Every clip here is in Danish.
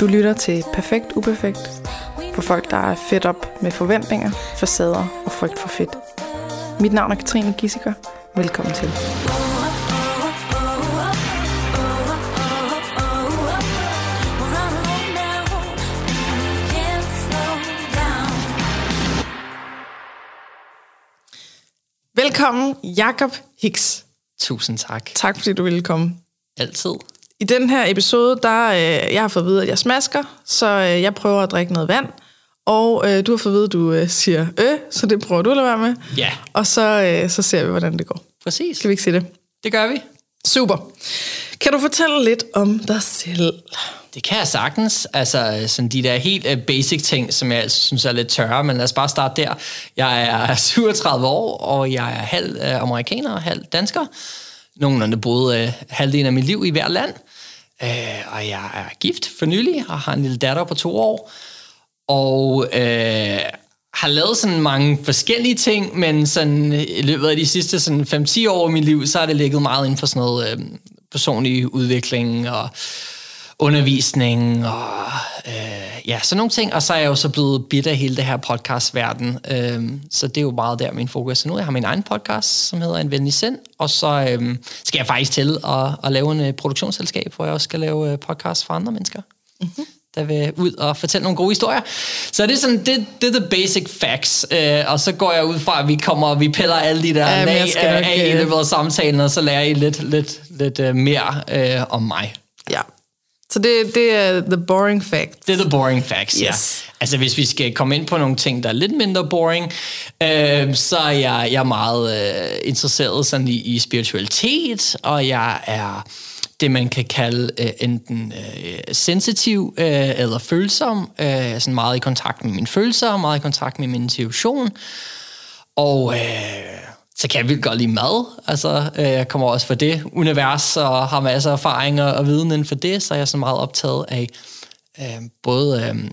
Du lytter til Perfekt Uperfekt for folk, der er fedt op med forventninger, facader og frygt for fedt. Mit navn er Katrine Gissiker. Velkommen til. Velkommen, Jakob Hicks. Tusind tak. Tak fordi du ville komme. Altid. I den her episode, der øh, jeg har fået at vide, at jeg smasker, så øh, jeg prøver at drikke noget vand. Og øh, du har fået at vide, at du øh, siger øh, så det prøver du at lade være med. Ja, Og så, øh, så ser vi, hvordan det går. præcis. Skal vi ikke sige det? Det gør vi. Super. Kan du fortælle lidt om dig selv? Det kan jeg sagtens. Altså, sådan de der helt uh, basic ting, som jeg synes er lidt tørre, men lad os bare starte der. Jeg er 37 år, og jeg er halv uh, amerikaner og halv dansker. Nogenlunde boet øh, halvdelen af mit liv i hver land. Øh, og jeg er gift for nylig, og har en lille datter på to år. Og øh, har lavet sådan mange forskellige ting, men sådan øh, i løbet af de sidste sådan 5-10 år i mit liv, så har det ligget meget inden for sådan noget øh, personlig udvikling og undervisning og øh, ja, sådan nogle ting. Og så er jeg jo så blevet bidt af hele det her podcastverden. Øh, så det er jo meget der min fokus er nu. Jeg har min egen podcast, som hedder En Venlig Sind, og så øh, skal jeg faktisk til at, at lave en øh, produktionsselskab, hvor jeg også skal lave øh, podcast for andre mennesker. Mm-hmm der vil ud og fortælle nogle gode historier. Så det er sådan, det, det er the basic facts. Øh, og så går jeg ud fra, at vi kommer, vi piller alle de der Ja, lag skal af, i øh, løbet af samtalen, og så lærer I lidt, lidt, lidt mere uh, om mig. Ja. Så det, det er the boring fact. Det er the boring facts, Yes. ja. Altså hvis vi skal komme ind på nogle ting, der er lidt mindre boring, øh, så er jeg, jeg er meget øh, interesseret sådan i, i spiritualitet, og jeg er det, man kan kalde øh, enten øh, sensitiv øh, eller følsom. Øh, jeg er sådan meget i kontakt med mine følelser, meget i kontakt med min intuition. Og øh, så kan jeg godt lide mad. Altså, øh, jeg kommer også fra det univers og har masser af erfaringer og viden inden for det, så er jeg så meget optaget af øh, både øh,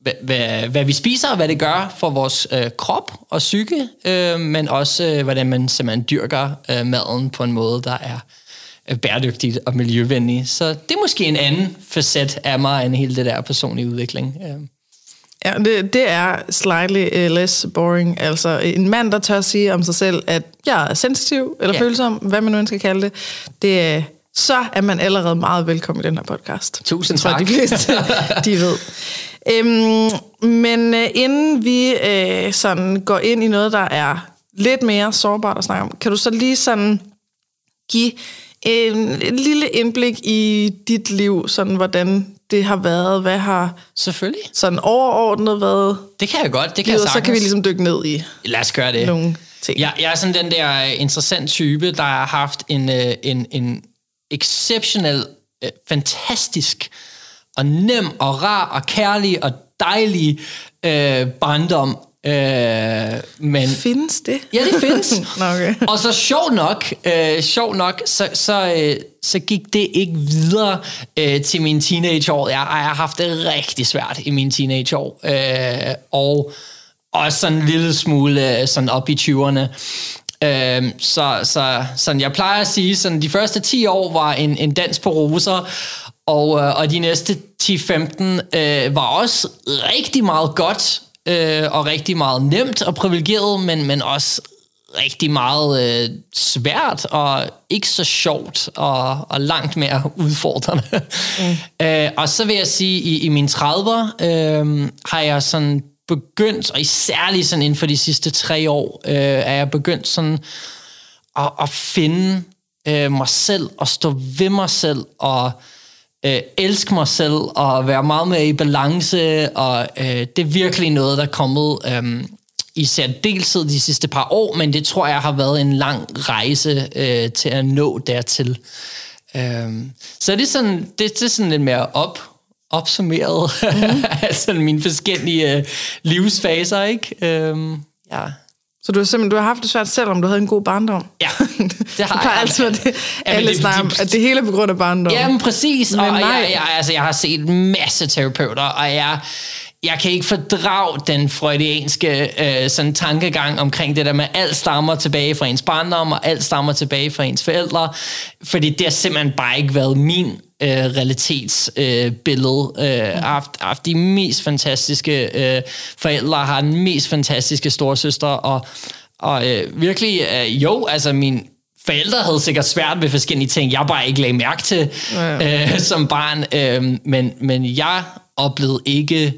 hvad, hvad, hvad vi spiser og hvad det gør for vores øh, krop og psyke, øh, men også øh, hvordan man simpelthen dyrker øh, maden på en måde, der er øh, bæredygtigt og miljøvenlig. Så det er måske en anden facet af mig end hele det der personlige udvikling. Øh. Ja, det, det er slightly uh, less boring. Altså en mand, der tør sige om sig selv, at jeg er sensitiv eller Ja. følsom, hvad man nu skal kalde det, det er, så er man allerede meget velkommen i den her podcast. Tusind Det tror jeg, tak. de fleste, de ved. Øhm, men øh, inden vi øh, sådan går ind i noget, der er lidt mere sårbart at snakke om, kan du så lige sådan give en, en lille indblik i dit liv, sådan hvordan det har været, hvad har Selvfølgelig. sådan overordnet været Det kan jeg godt, det kan livet, jeg og så sagtens. kan vi ligesom dykke ned i Lad os gøre det. nogle ting. Jeg, jeg er sådan den der interessant type, der har haft en, øh, en, en exceptionel, øh, fantastisk og nem og rar og kærlig og dejlig øh, barndom. Øh, men Findes det? Ja, det findes. Nå, okay. Og så sjov nok, øh, sjov nok så, så, øh, så gik det ikke videre øh, til mine teenageår. Jeg, jeg har haft det rigtig svært i mine teenageår. Øh, og også sådan en lille smule øh, sådan op i 20'erne. Øh, så, så sådan, jeg plejer at sige, sådan de første 10 år var en, en dans på roser, og, øh, og de næste 10-15 øh, var også rigtig meget godt, øh, og rigtig meget nemt og privilegeret, men, men også rigtig meget øh, svært og ikke så sjovt og, og langt mere udfordrende. Mm. øh, og så vil jeg sige, i, i mine 30'er øh, har jeg sådan begyndt, og isærligt sådan inden for de sidste tre år, øh, er jeg begyndt sådan at, at finde øh, mig selv og stå ved mig selv og øh, elske mig selv og være meget mere i balance og øh, det er virkelig noget, der er kommet øh, i særdeleshed de sidste par år, men det tror jeg har været en lang rejse øh, til at nå dertil. Øh, så det er sådan, det, det er sådan lidt mere op, opsummeret mm. sådan mine forskellige øh, livsfaser, ikke? Øh, ja. Så du har simpelthen du har haft det svært selv, om du havde en god barndom? Ja, det har jeg. altid at det, Jamen, alle det- snakker om, at det hele er på grund af barndom. Jamen præcis, Men og nej. jeg, jeg, altså, jeg har set en masse terapeuter, og jeg, jeg kan ikke fordrage den freudianske øh, sådan tankegang omkring det der med, alt stammer tilbage fra ens barndom, og alt stammer tilbage fra ens forældre, fordi det har simpelthen bare ikke været min øh, realitetsbillede. Øh, øh, jeg har haft, haft de mest fantastiske øh, forældre, har den mest fantastiske storsøster, og, og øh, virkelig, øh, jo, altså min forældre havde sikkert svært ved forskellige ting, jeg bare ikke lagde mærke til ja. øh, som barn, øh, men, men jeg oplevede ikke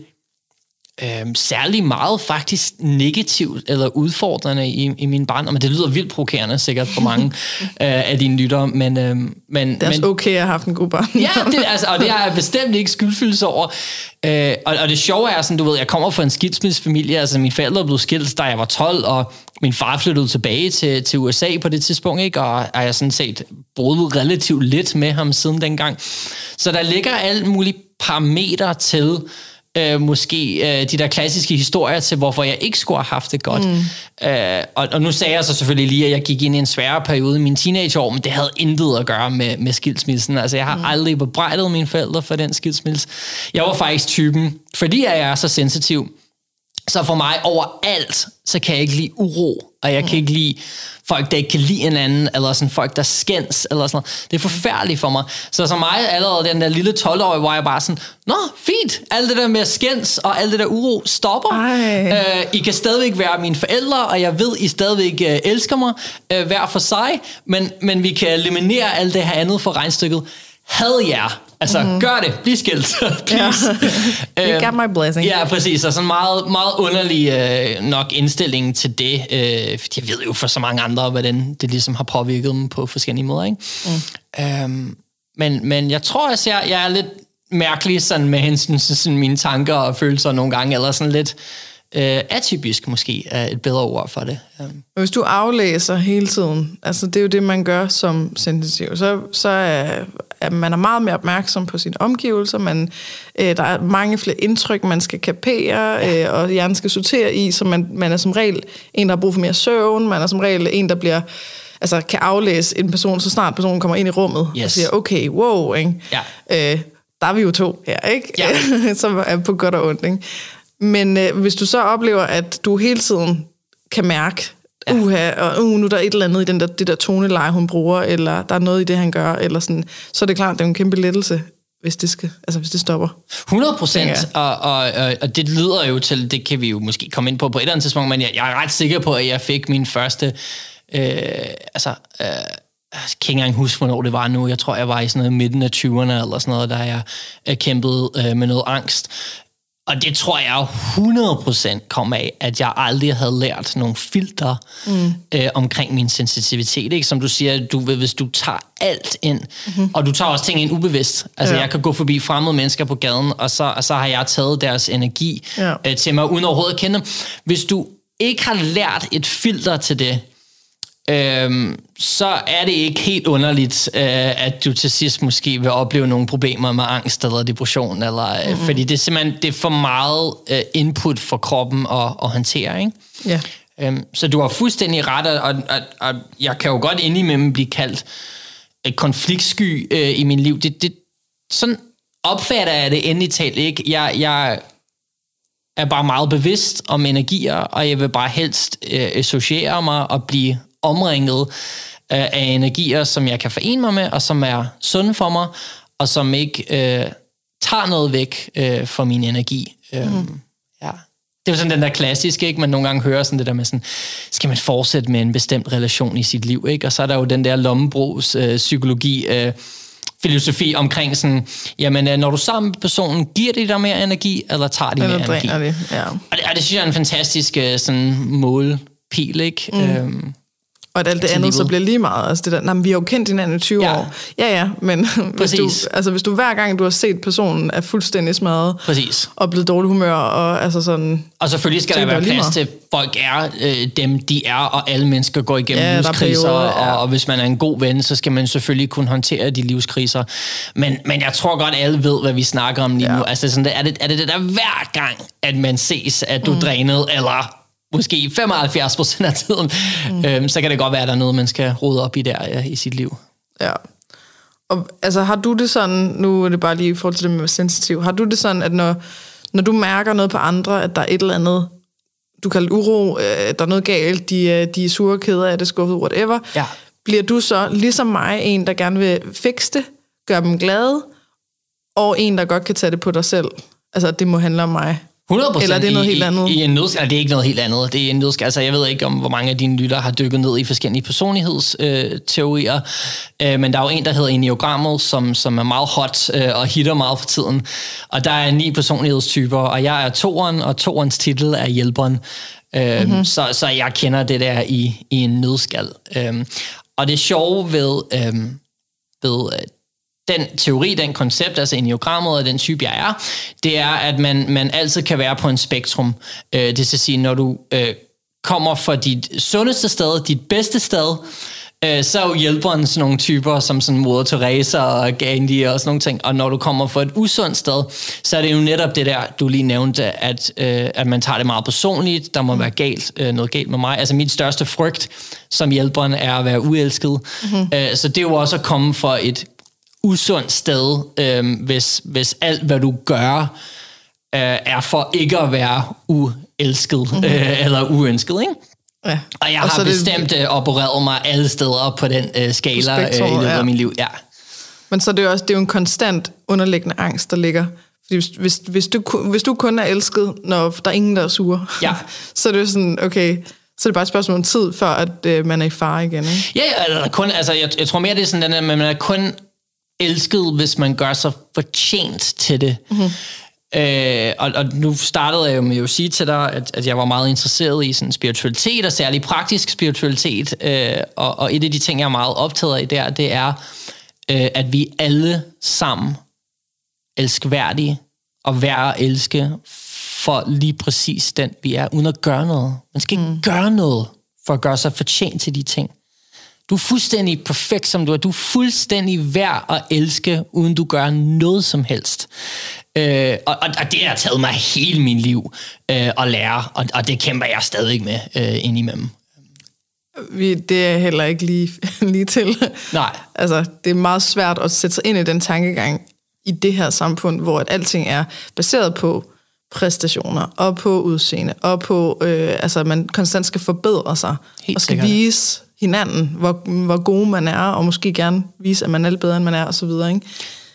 øh, særlig meget faktisk negativt eller udfordrende i, i min barn, men det lyder vildt provokerende sikkert for mange øh, af dine lyttere, men... Øh, men det er men, okay at have haft en god barn. ja, det, altså, og det har jeg bestemt ikke skyldfølelse over. Øh, og, og det sjove er sådan, du ved, jeg kommer fra en skilsmissefamilie, altså mine forældre blev skilt, da jeg var 12, og min far flyttede tilbage til, til USA på det tidspunkt, ikke? og jeg har sådan set boet relativt lidt med ham siden dengang. Så der ligger alt muligt parametre til, øh, måske øh, de der klassiske historier til, hvorfor jeg ikke skulle have haft det godt. Mm. Øh, og, og nu sagde jeg så selvfølgelig lige, at jeg gik ind i en sværere periode i mine teenageår, men det havde intet at gøre med, med skilsmissen. Altså, jeg har mm. aldrig bebrejdet mine forældre for den skilsmisse. Jeg var faktisk typen, fordi jeg er så sensitiv, så for mig overalt, så kan jeg ikke lide uro, og jeg kan ikke lide folk, der ikke kan lide hinanden, eller sådan folk, der skændes, eller sådan noget. Det er forfærdeligt for mig. Så som mig, allerede den der lille 12-årige, hvor jeg bare sådan, Nå, fint, alt det der med skændes og alt det der uro stopper. Øh, I kan stadigvæk være mine forældre, og jeg ved, I stadigvæk øh, elsker mig øh, hver for sig, men, men vi kan eliminere alt det her andet for regnstykket. Had jer. Altså, mm. gør det. Bliv skilt. Please. Yeah. you got my blessing. Ja, præcis. Og sådan meget, meget underlig øh, nok indstilling til det. Øh, jeg ved jo for så mange andre, hvordan det ligesom har påvirket dem på forskellige måder. Ikke? Mm. Øhm, men, men jeg tror også, jeg, jeg er lidt mærkelig sådan med hensyn til sådan mine tanker og følelser nogle gange, eller sådan lidt øh, atypisk måske er et bedre ord for det. Ja. Hvis du aflæser hele tiden, altså det er jo det, man gør som sensitiv, så, så er, at man er meget mere opmærksom på sine omgivelser, man, øh, der er mange flere indtryk, man skal kapere, ja. øh, og hjernen skal sortere i, så man, man er som regel en, der har brug for mere søvn, man er som regel en, der bliver altså kan aflæse en person, så snart personen kommer ind i rummet, yes. og siger, okay, wow, ikke? Ja. Øh, der er vi jo to her, ikke? Ja. som er på godt og ondt, ikke? Men øh, hvis du så oplever, at du hele tiden kan mærke, ja. uha, og uh, nu er der et eller andet i den der, det der toneleje, hun bruger, eller der er noget i det, han gør, eller sådan, så er det klart, det er en kæmpe lettelse, hvis det, skal, altså hvis det stopper. 100 procent, og, og, og, og det lyder jo til, det kan vi jo måske komme ind på på et eller andet tidspunkt, men jeg, jeg er ret sikker på, at jeg fik min første, øh, altså, øh, jeg kan ikke engang huske, hvornår det var nu. Jeg tror, jeg var i sådan noget midten af 20'erne eller sådan noget, da jeg, jeg kæmpede øh, med noget angst. Og det tror jeg 100% kom af, at jeg aldrig havde lært nogle filter mm. øh, omkring min sensitivitet. Ikke? Som du siger, du, hvis du tager alt ind, mm-hmm. og du tager også ting ind ubevidst. Altså ja. jeg kan gå forbi fremmede mennesker på gaden, og så, og så har jeg taget deres energi ja. øh, til mig, uden overhovedet at kende dem. Hvis du ikke har lært et filter til det, øhm, så er det ikke helt underligt, øh, at du til sidst måske vil opleve nogle problemer med angst eller depression, eller, mm-hmm. fordi det er simpelthen det er for meget øh, input for kroppen at, at håndtere. Ikke? Ja. Øhm, så du har fuldstændig ret, og, og, og jeg kan jo godt indimellem blive kaldt et konfliktsky øh, i min liv. Det, det, sådan opfatter jeg det endelig talt ikke. Jeg, jeg er bare meget bevidst om energier, og jeg vil bare helst øh, associere mig og blive omringet øh, af energier, som jeg kan forene mig med, og som er sunde for mig, og som ikke øh, tager noget væk øh, fra min energi. Øh, mm. Ja. Det er jo sådan den der klassiske, ikke? man nogle gange hører sådan det der med sådan, skal man fortsætte med en bestemt relation i sit liv, ikke? Og så er der jo den der lommebrogs øh, psykologi, øh, filosofi omkring sådan, jamen øh, når du er sammen med personen, giver det dig mere energi, eller tager de mere energi? Det, ja. og, det, og det synes jeg er en fantastisk øh, sådan målpil, ikke? Mm. Øhm, og at alt det andet livet. så bliver lige meget. Altså det der, nej, vi har jo kendt hinanden i 20 ja. år. Ja, ja, men hvis du, altså, hvis du hver gang, du har set personen, er fuldstændig smadret, Præcis. og blevet dårlig humør, og altså sådan... Og selvfølgelig skal der være plads til, folk er øh, dem, de er, og alle mennesker går igennem ja, livskriser, perioder, ja. og, og hvis man er en god ven, så skal man selvfølgelig kunne håndtere de livskriser. Men, men jeg tror godt, alle ved, hvad vi snakker om lige ja. nu. Altså sådan, er, det, er det det der hver gang, at man ses, at du mm. er drænet, eller måske 75 procent af tiden, mm. øhm, så kan det godt være, at der er noget, man skal rode op i der ja, i sit liv. Ja. Og altså, har du det sådan, nu er det bare lige i forhold til det med sensitiv, har du det sådan, at når når du mærker noget på andre, at der er et eller andet, du kalder uro, øh, der er noget galt, de, er- de er sure, kede af det, skuffet, whatever, Ja. bliver du så ligesom mig en, der gerne vil fikse det, gøre dem glade, og en, der godt kan tage det på dig selv? Altså, at det må handle om mig. 100 Eller er det noget i, helt andet? I, i en nødskal, det er ikke noget helt andet. Det er en nødskal. Altså, jeg ved ikke, om hvor mange af dine lyttere har dykket ned i forskellige personlighedsteorier, øh, øh, men der er jo en, der hedder Enneagrammet, som, som er meget hot øh, og hitter meget for tiden. Og der er ni personlighedstyper, og jeg er toeren, og toerens titel er hjælperen. Øh, mm-hmm. så, så jeg kender det der i, i en nødskal. Øh, og det sjove ved, øh, ved øh, den teori, den koncept, altså enneagrammet og den type, jeg er, det er, at man, man altid kan være på en spektrum. Øh, det vil sige, når du øh, kommer fra dit sundeste sted, dit bedste sted, øh, så er jo hjælperen sådan nogle typer, som sådan Moder Teresa og Gandhi og sådan nogle ting. Og når du kommer fra et usundt sted, så er det jo netop det der, du lige nævnte, at, øh, at man tager det meget personligt. Der må være galt, øh, noget galt med mig. Altså min største frygt som hjælperen er at være uelsket. Mm-hmm. Øh, så det er jo også at komme fra et usundt sted, øh, hvis, hvis alt, hvad du gør, øh, er for ikke at være uelsket mm-hmm. øh, eller uønsket. Ikke? Ja. Og jeg så har er det- bestemt øh, opereret mig alle steder på den øh, skala øh, i løbet ja. af mit liv. Ja. Men så er det jo også det er jo en konstant underliggende angst, der ligger. Fordi hvis, hvis, hvis, du, kun- hvis du kun er elsket, når der er ingen, der er sure, Ja. så er det jo sådan, okay, så er det bare et spørgsmål om tid, før at øh, man er i fare igen. Ikke? Ja, ja, eller kun, altså, jeg, jeg tror mere, det er sådan, at man er kun elsket, hvis man gør sig fortjent til det. Mm-hmm. Øh, og, og nu startede jeg jo med at sige til dig, at, at jeg var meget interesseret i sådan spiritualitet, og særlig praktisk spiritualitet. Øh, og, og et af de ting, jeg er meget optaget af der, det er, øh, at vi alle sammen elskværdige og værd at elske for lige præcis den, vi er, uden at gøre noget. Man skal ikke mm. gøre noget for at gøre sig fortjent til de ting. Du er fuldstændig perfekt, som du er. Du er fuldstændig værd at elske, uden du gør noget som helst. Øh, og, og, og det har taget mig hele min liv øh, at lære, og, og det kæmper jeg stadig med øh, indimellem. Vi, det er heller ikke lige, lige til. Nej. Altså, det er meget svært at sætte sig ind i den tankegang i det her samfund, hvor at alting er baseret på præstationer, og på udseende, og på, øh, altså, at man konstant skal forbedre sig, Helt og skal sikkert. vise hinanden, hvor, hvor god man er, og måske gerne vise, at man er lidt bedre, end man er, og så videre, ikke?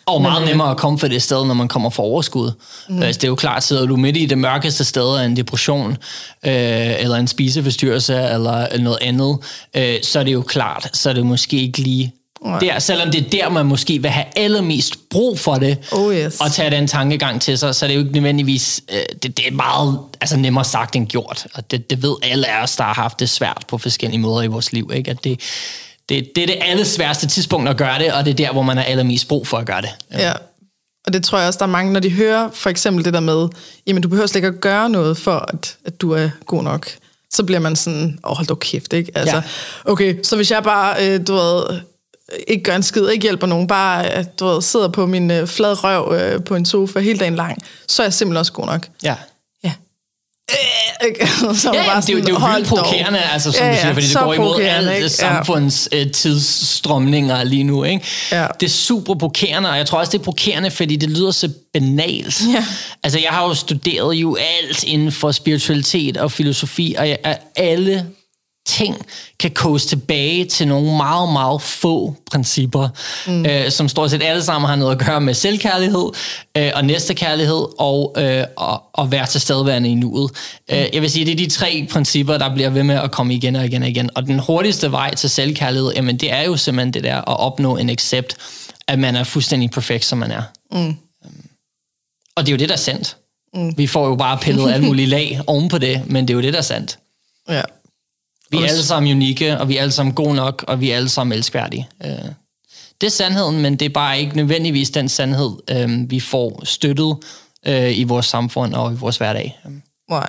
Og meget nemmere at komme fra det sted, når man kommer fra overskud. Mm. Altså, det er jo klart, sidder du midt i det mørkeste sted af en depression, øh, eller en spiseforstyrrelse, eller noget andet, øh, så er det jo klart, så er det måske ikke lige der, selvom det er der, man måske vil have allermest brug for det, Oh, yes. og tage den tankegang til sig, så er det jo ikke nødvendigvis, øh, det, det er meget altså, nemmere sagt end gjort, og det, det ved alle af os, der har haft det svært på forskellige måder i vores liv, ikke? at det, det, det er det allersværeste tidspunkt at gøre det, og det er der, hvor man har allermest brug for at gøre det. Ja. Og det tror jeg også, der er mange, når de hører for eksempel det der med, jamen du behøver slet ikke at gøre noget for, at, at du er god nok. Så bliver man sådan, åh hold da kæft, ikke? Altså, Ja. okay, så hvis jeg bare, øh, du ved, ikke gør en skid, ikke hjælper nogen, bare øh, du ved, sidder på min øh, flade røv øh, på en sofa hele dagen lang, så er jeg simpelthen også god nok. Ja. Ja. Øh, ikke? så Ja, man ja, det, er jo- det er jo "Hold vildt dog." provokerende, altså, som Ja, ja, ja, du siger, fordi det går imod alle ikke? samfunds øh, tidsstrømninger lige nu. Ikke? Ja. Det er super provokerende, og jeg tror også, det er provokerende, fordi det lyder så banalt. Ja. Altså, jeg har jo studeret jo alt inden for spiritualitet og filosofi, og jeg, alle ting kan koges tilbage til nogle meget, meget få principper, mm. øh, som stort set alle sammen har noget at gøre med selvkærlighed øh, og næstekærlighed og, øh, og, og være til stedværende i nuet. Mm. Øh, jeg vil sige, det er de tre principper, der bliver ved med at komme igen og igen og igen. Og den hurtigste vej til selvkærlighed, jamen det er jo simpelthen det der at opnå en accept, at man er fuldstændig perfekt, som man er. Mm. Og det er jo det, der er sandt. Mm. Vi får jo bare pillet alle mulige lag oven på det, men det er jo det, der er sandt. Ja. Vi er alle sammen unikke, og vi er alle sammen gode nok, og vi er alle sammen elskværdige. Øh, Det er sandheden, men det er bare ikke nødvendigvis den sandhed, øh, vi får støttet øh, i vores samfund og i vores hverdag. Nej.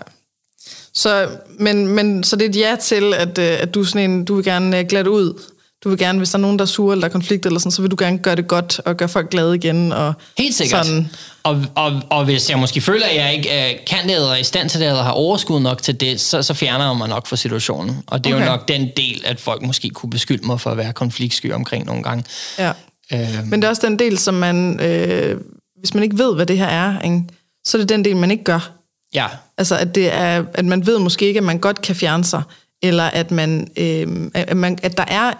Så, men, men, så det er et ja til, at, øh, at du, sådan en, du vil gerne øh, glatte ud. Du vil gerne, hvis der er nogen, der er sure eller der er konflikt eller sådan, så vil du gerne gøre det godt og gøre folk glade igen. Og Helt sikkert. Sådan. Og, og, og hvis jeg måske føler, at jeg ikke øh, kan det, eller er i stand til det, eller har overskud nok til det, så, så fjerner jeg mig nok fra situationen. Og det er Okay. jo nok den del, at folk måske kunne beskylde mig for at være konfliktsky omkring nogle gange. Ja. Øh, Men det er også den del, som man, øh, hvis man ikke ved, hvad det her er, ikke, så er det den del, man ikke gør. Ja, Altså, at, det er, at man ved måske ikke, at man godt kan fjerne sig, eller at, man, øh, at, man, at der er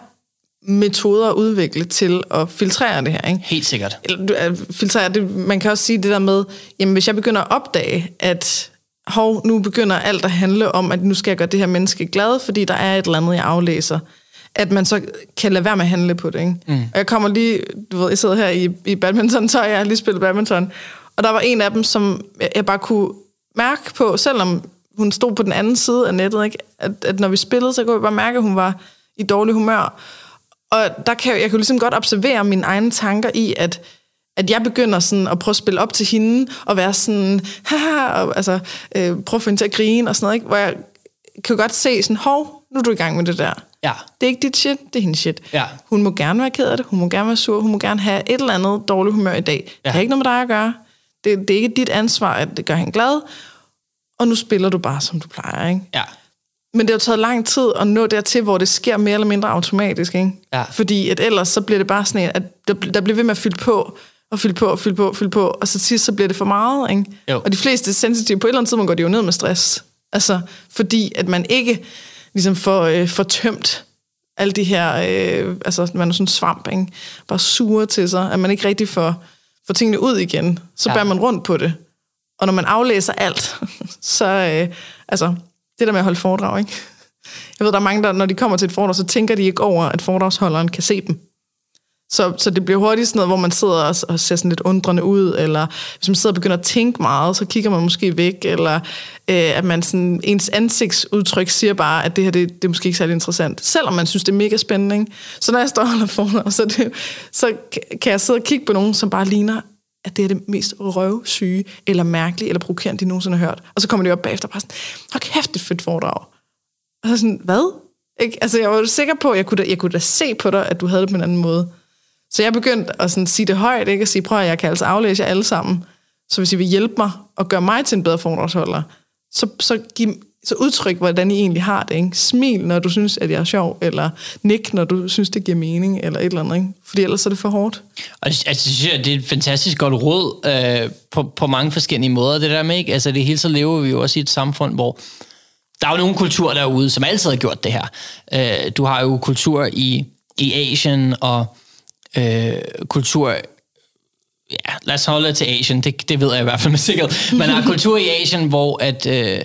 metoder at udvikle til at filtrere det her. Ikke? helt sikkert. Eller, at filtrere det, man kan også sige det der med, jamen hvis jeg begynder at opdage, at hov, nu begynder alt at handle om, at nu skal jeg gøre det her menneske glad, fordi der er et eller andet, jeg aflæser, at man så kan lade være med at handle på det. Ikke? Mm. Og jeg kommer lige, du ved, jeg sidder her i, i badminton-tøj, jeg har lige spillet badminton, og der var en af dem, som jeg- jeg bare kunne mærke på, selvom hun stod på den anden side af nettet, ikke? At, at når vi spillede, så kunne jeg bare mærke, at hun var i dårlig humør. Og der kan jeg, jeg kan ligesom godt observere mine egne tanker i, at, at jeg begynder sådan at prøve at spille op til hende, og være sådan, haha, og, altså, øh, prøve at få hende til at grine og sådan noget, ikke? hvor jeg kan godt se sådan, hov, nu er du i gang med det der. Ja. Det er ikke dit shit, det er hendes shit. Ja. Hun må gerne være ked af det, hun må gerne være sur, hun må gerne have et eller andet dårligt humør i dag. Ja. Det har ikke noget med dig at gøre. Det, det er ikke dit ansvar, at det gør hende glad. Og nu spiller du bare, som du plejer, ikke? Ja. Men det har taget lang tid at nå dertil, hvor det sker mere eller mindre automatisk, ikke? Ja. Fordi at ellers så bliver det bare sådan at der, der bliver ved med at fylde på, og fylde på, og fylde på, og fylde på, og så til sidst så bliver det for meget, ikke? Jo. Og de fleste sensitive, på et eller andet tidspunkt går de jo ned med stress. Altså, fordi at man ikke ligesom får, øh, får tømt alle de her, øh, altså man er sådan en svamp, ikke? Bare sure til sig, at man ikke rigtig får, får tingene ud igen. Så ja. bærer man rundt på det. Og når man aflæser alt, så, øh, altså, det der med at holde foredrag, ikke? Jeg ved, der er mange, der, når de kommer til et foredrag, så tænker de ikke over, at foredragsholderen kan se dem. Så, så det bliver hurtigt sådan noget, hvor man sidder og, og ser sådan lidt undrende ud, eller hvis man sidder og begynder at tænke meget, så kigger man måske væk, eller øh, at man sådan, ens ansigtsudtryk siger bare, at det her, det, det er måske ikke særlig interessant, selvom man synes, det er mega spændende. Ikke? Så når jeg står og holder foredrag, så, det, så kan jeg sidde og kigge på nogen, som bare ligner, at det er det mest røvsyge, eller mærkelige, eller provokerende, de nogensinde har hørt. Og så kommer de op bagefter og bare sådan, hold kæft, det fedt foredrag. Og så sådan, hvad? Ikke? Altså, jeg var sikker på, at jeg kunne, da, jeg kunne da se på dig, at du havde det på en anden måde. Så jeg begyndte at sådan sige det højt, ikke? og sige, prøv at jeg kan altså aflæse jer alle sammen. Så hvis I vil hjælpe mig og gøre mig til en bedre foredragsholder, så, så, giv, så udtryk, hvordan I egentlig har det. Ikke? Smil, når du synes, at jeg er sjov, eller nik, når du synes, det giver mening, eller et eller andet. Ikke? Fordi ellers er det for hårdt. Og altså, jeg synes, det er et fantastisk godt råd øh, på, på mange forskellige måder, det der med, ikke? Altså, det hele så lever vi jo også i et samfund, hvor der er jo nogle kulturer derude, som altid har gjort det her. Øh, du har jo kultur i, i Asien, og øh, kultur ja, lad os holde det til Asien, det, det ved jeg i hvert fald med sikkerhed. Man har kultur i Asien, hvor at, øh,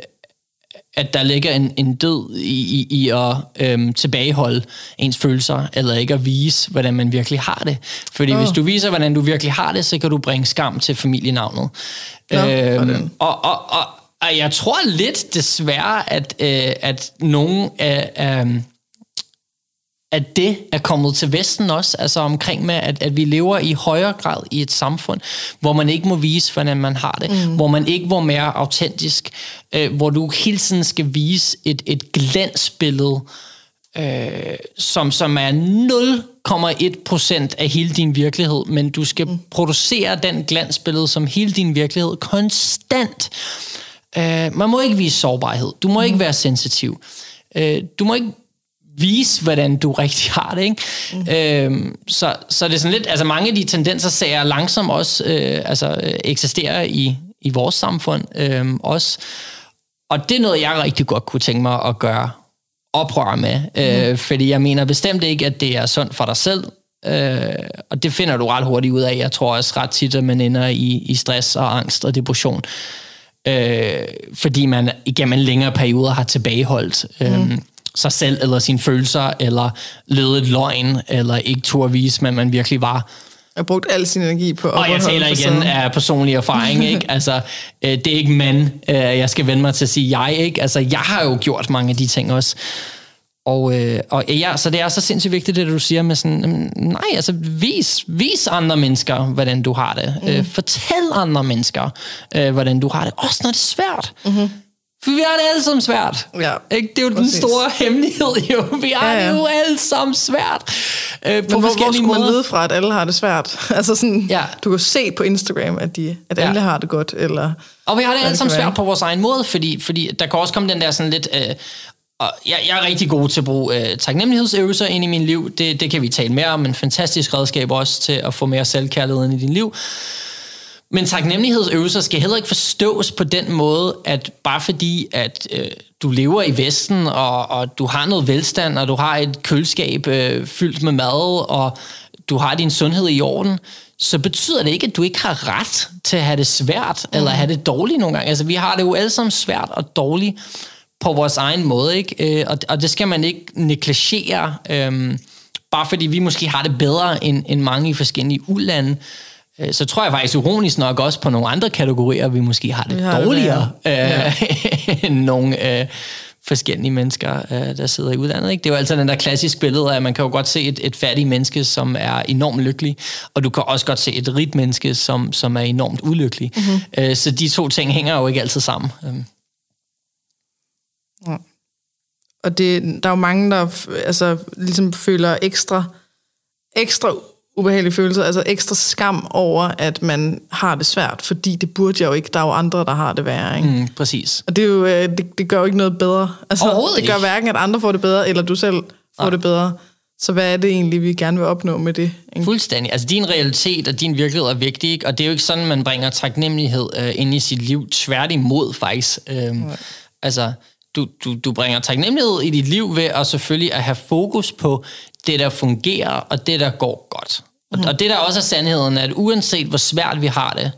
at der ligger en, en død i, i, i at øhm, tilbageholde ens følelser, eller ikke at vise, hvordan man virkelig har det. Fordi oh. hvis du viser, hvordan du virkelig har det, så kan du bringe skam til familienavnet. Nå, øhm, og, og, og, og jeg tror lidt desværre, at, øh, at nogen af... af at det er kommet til Vesten også, altså omkring med, at, at vi lever i højere grad i et samfund, hvor man ikke må vise, hvordan man har det, mm. hvor man ikke må mere autentisk, øh, hvor du hele tiden skal vise et, et glansbillede, øh, som, som er 0,1% af hele din virkelighed, men du skal mm. producere den glansbillede som hele din virkelighed konstant. Øh, man må ikke vise sårbarhed, du må mm. ikke være sensitiv, øh, du må ikke vise, hvordan du rigtig har det. Ikke? Mm. Øhm, så, så det er sådan lidt, altså mange af de tendenser ser jeg langsomt også øh, altså, øh, eksisterer i, i vores samfund øh, også. Og det er noget, jeg rigtig godt kunne tænke mig at gøre oprør med, øh, mm. fordi jeg mener bestemt ikke, at det er sundt for dig selv, øh, og det finder du ret hurtigt ud af. Jeg tror også ret tit, at man ender i, i stress og angst og depression, øh, fordi man igennem en længere periode har tilbageholdt øh, mm sig selv, eller sine følelser, eller levet et løgn, eller ikke turde vise, men man virkelig var. Jeg har brugt al sin energi på at Og jeg taler igen af personlig erfaring, ikke? Altså, øh, det er ikke man, øh, jeg skal vende mig til at sige jeg, ikke? Altså, jeg har jo gjort mange af de ting også. Og, øh, og ja, så det er så sindssygt vigtigt, det du siger med sådan, nej, altså vis, vis andre mennesker, hvordan du har det. Mm. Øh, fortæl andre mennesker, øh, hvordan du har det. Også når det er svært. Mm-hmm. For vi har det alle sammen svært. Ja, ikke? Det er jo præcis. den store hemmelighed, jo. Vi har Ja, ja. det jo alle sammen svært. Øh, på Men hvor, hvor skulle man måder. vide fra, at alle har det svært? altså sådan, Ja. du kan se på Instagram, at, de, at Ja. alle har det godt, eller... Og vi har det alle sammen svært på vores egen måde, fordi, fordi der kan også komme den der sådan lidt... Øh, og jeg, jeg er rigtig god til at bruge øh, taknemmelighedsøvelser ind i min liv. Det, det kan vi tale mere om. En fantastisk redskab også til at få mere selvkærlighed ind i din liv. Men taknemmelighedsøvelser skal heller ikke forstås på den måde, at bare fordi, at øh, du lever i Vesten, og, og du har noget velstand, og du har et køleskab øh, fyldt med mad, og du har din sundhed i orden, så betyder det ikke, at du ikke har ret til at have det svært, mm. eller have det dårligt nogle gange. Altså, vi har det jo alle sammen svært og dårligt på vores egen måde, ikke? Øh, og, og det skal man ikke negligere, øh, bare fordi vi måske har det bedre end, end mange i forskellige ulande. Så tror jeg faktisk ironisk nok også på nogle andre kategorier, vi måske har det har dårligere det, ja. øh, end nogle øh, forskellige mennesker, øh, der sidder i udlandet. Ikke? Det er jo altid den der klassiske billede af, at man kan jo godt se et, et fattigt menneske, som er enormt lykkelig, og du kan også godt se et rigt menneske, som, som er enormt ulykkelig. Mm-hmm. Øh, så de to ting hænger jo ikke altid sammen. Øh. Ja. Og det, der er jo mange, der altså, ligesom føler ekstra, ekstra ubehagelige følelser, altså ekstra skam over, at man har det svært, fordi det burde jeg jo ikke. Der er jo andre, der har det værre. Ikke? Mm, præcis. Og det, er jo, øh, det, det gør jo ikke noget bedre. Altså, det gør hverken, at andre får det bedre, eller du selv får ja. det bedre. Så hvad er det egentlig, vi gerne vil opnå med det? Ikke? Fuldstændig. Altså din realitet og din virkelighed er vigtig, ikke? og det er jo ikke sådan, man bringer taknemmelighed øh, ind i sit liv. Tværtimod faktisk. Øhm, ja. Altså, du, du, du bringer taknemmelighed i dit liv ved at selvfølgelig at have fokus på det, der fungerer, og det, der går godt. Og, mm. og det, der også er sandheden, er, at uanset hvor svært vi har det,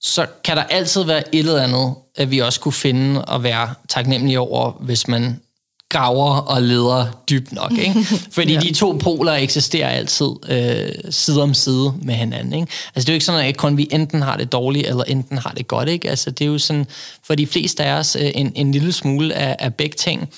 så kan der altid være et eller andet, at vi også kunne finde og være taknemmelige over, hvis man graver og leder dybt nok. Ikke? Fordi ja. de to poler eksisterer altid øh, side om side med hinanden. Ikke? Altså det er jo ikke sådan, at kun vi enten har det dårligt, eller enten har det godt. Ikke? Altså det er jo sådan, for de fleste af os, øh, en, en lille smule af, af begge ting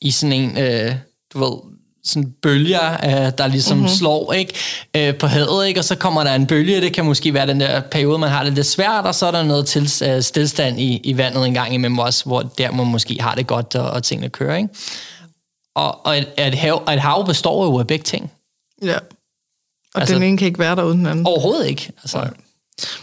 i sådan en, øh, du ved, sådan bølger, øh, der ligesom mm-hmm. slår ikke øh, på havet, ikke? og så kommer der en bølge, det kan måske være den der periode, man har det lidt svært, og så er der noget til, øh, stillstand i, i vandet en gang imellem også, hvor der man måske har det godt, og, og tingene kører. Ikke? Og, og et, et, hav, et hav består jo af begge ting. Ja, og altså, den ene kan ikke være der uden den anden. Overhovedet ikke. Altså,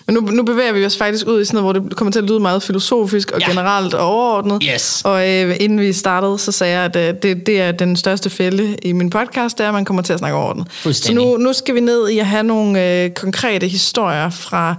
men nu, nu bevæger vi os faktisk ud i sådan noget, hvor det kommer til at lyde meget filosofisk og ja. generelt og overordnet. Yes. Og øh, inden vi startede, så sagde jeg, at øh, det, det er den største fælde i min podcast, det er, at man kommer til at snakke overordnet. Så nu, nu skal vi ned i at have nogle øh, konkrete historier fra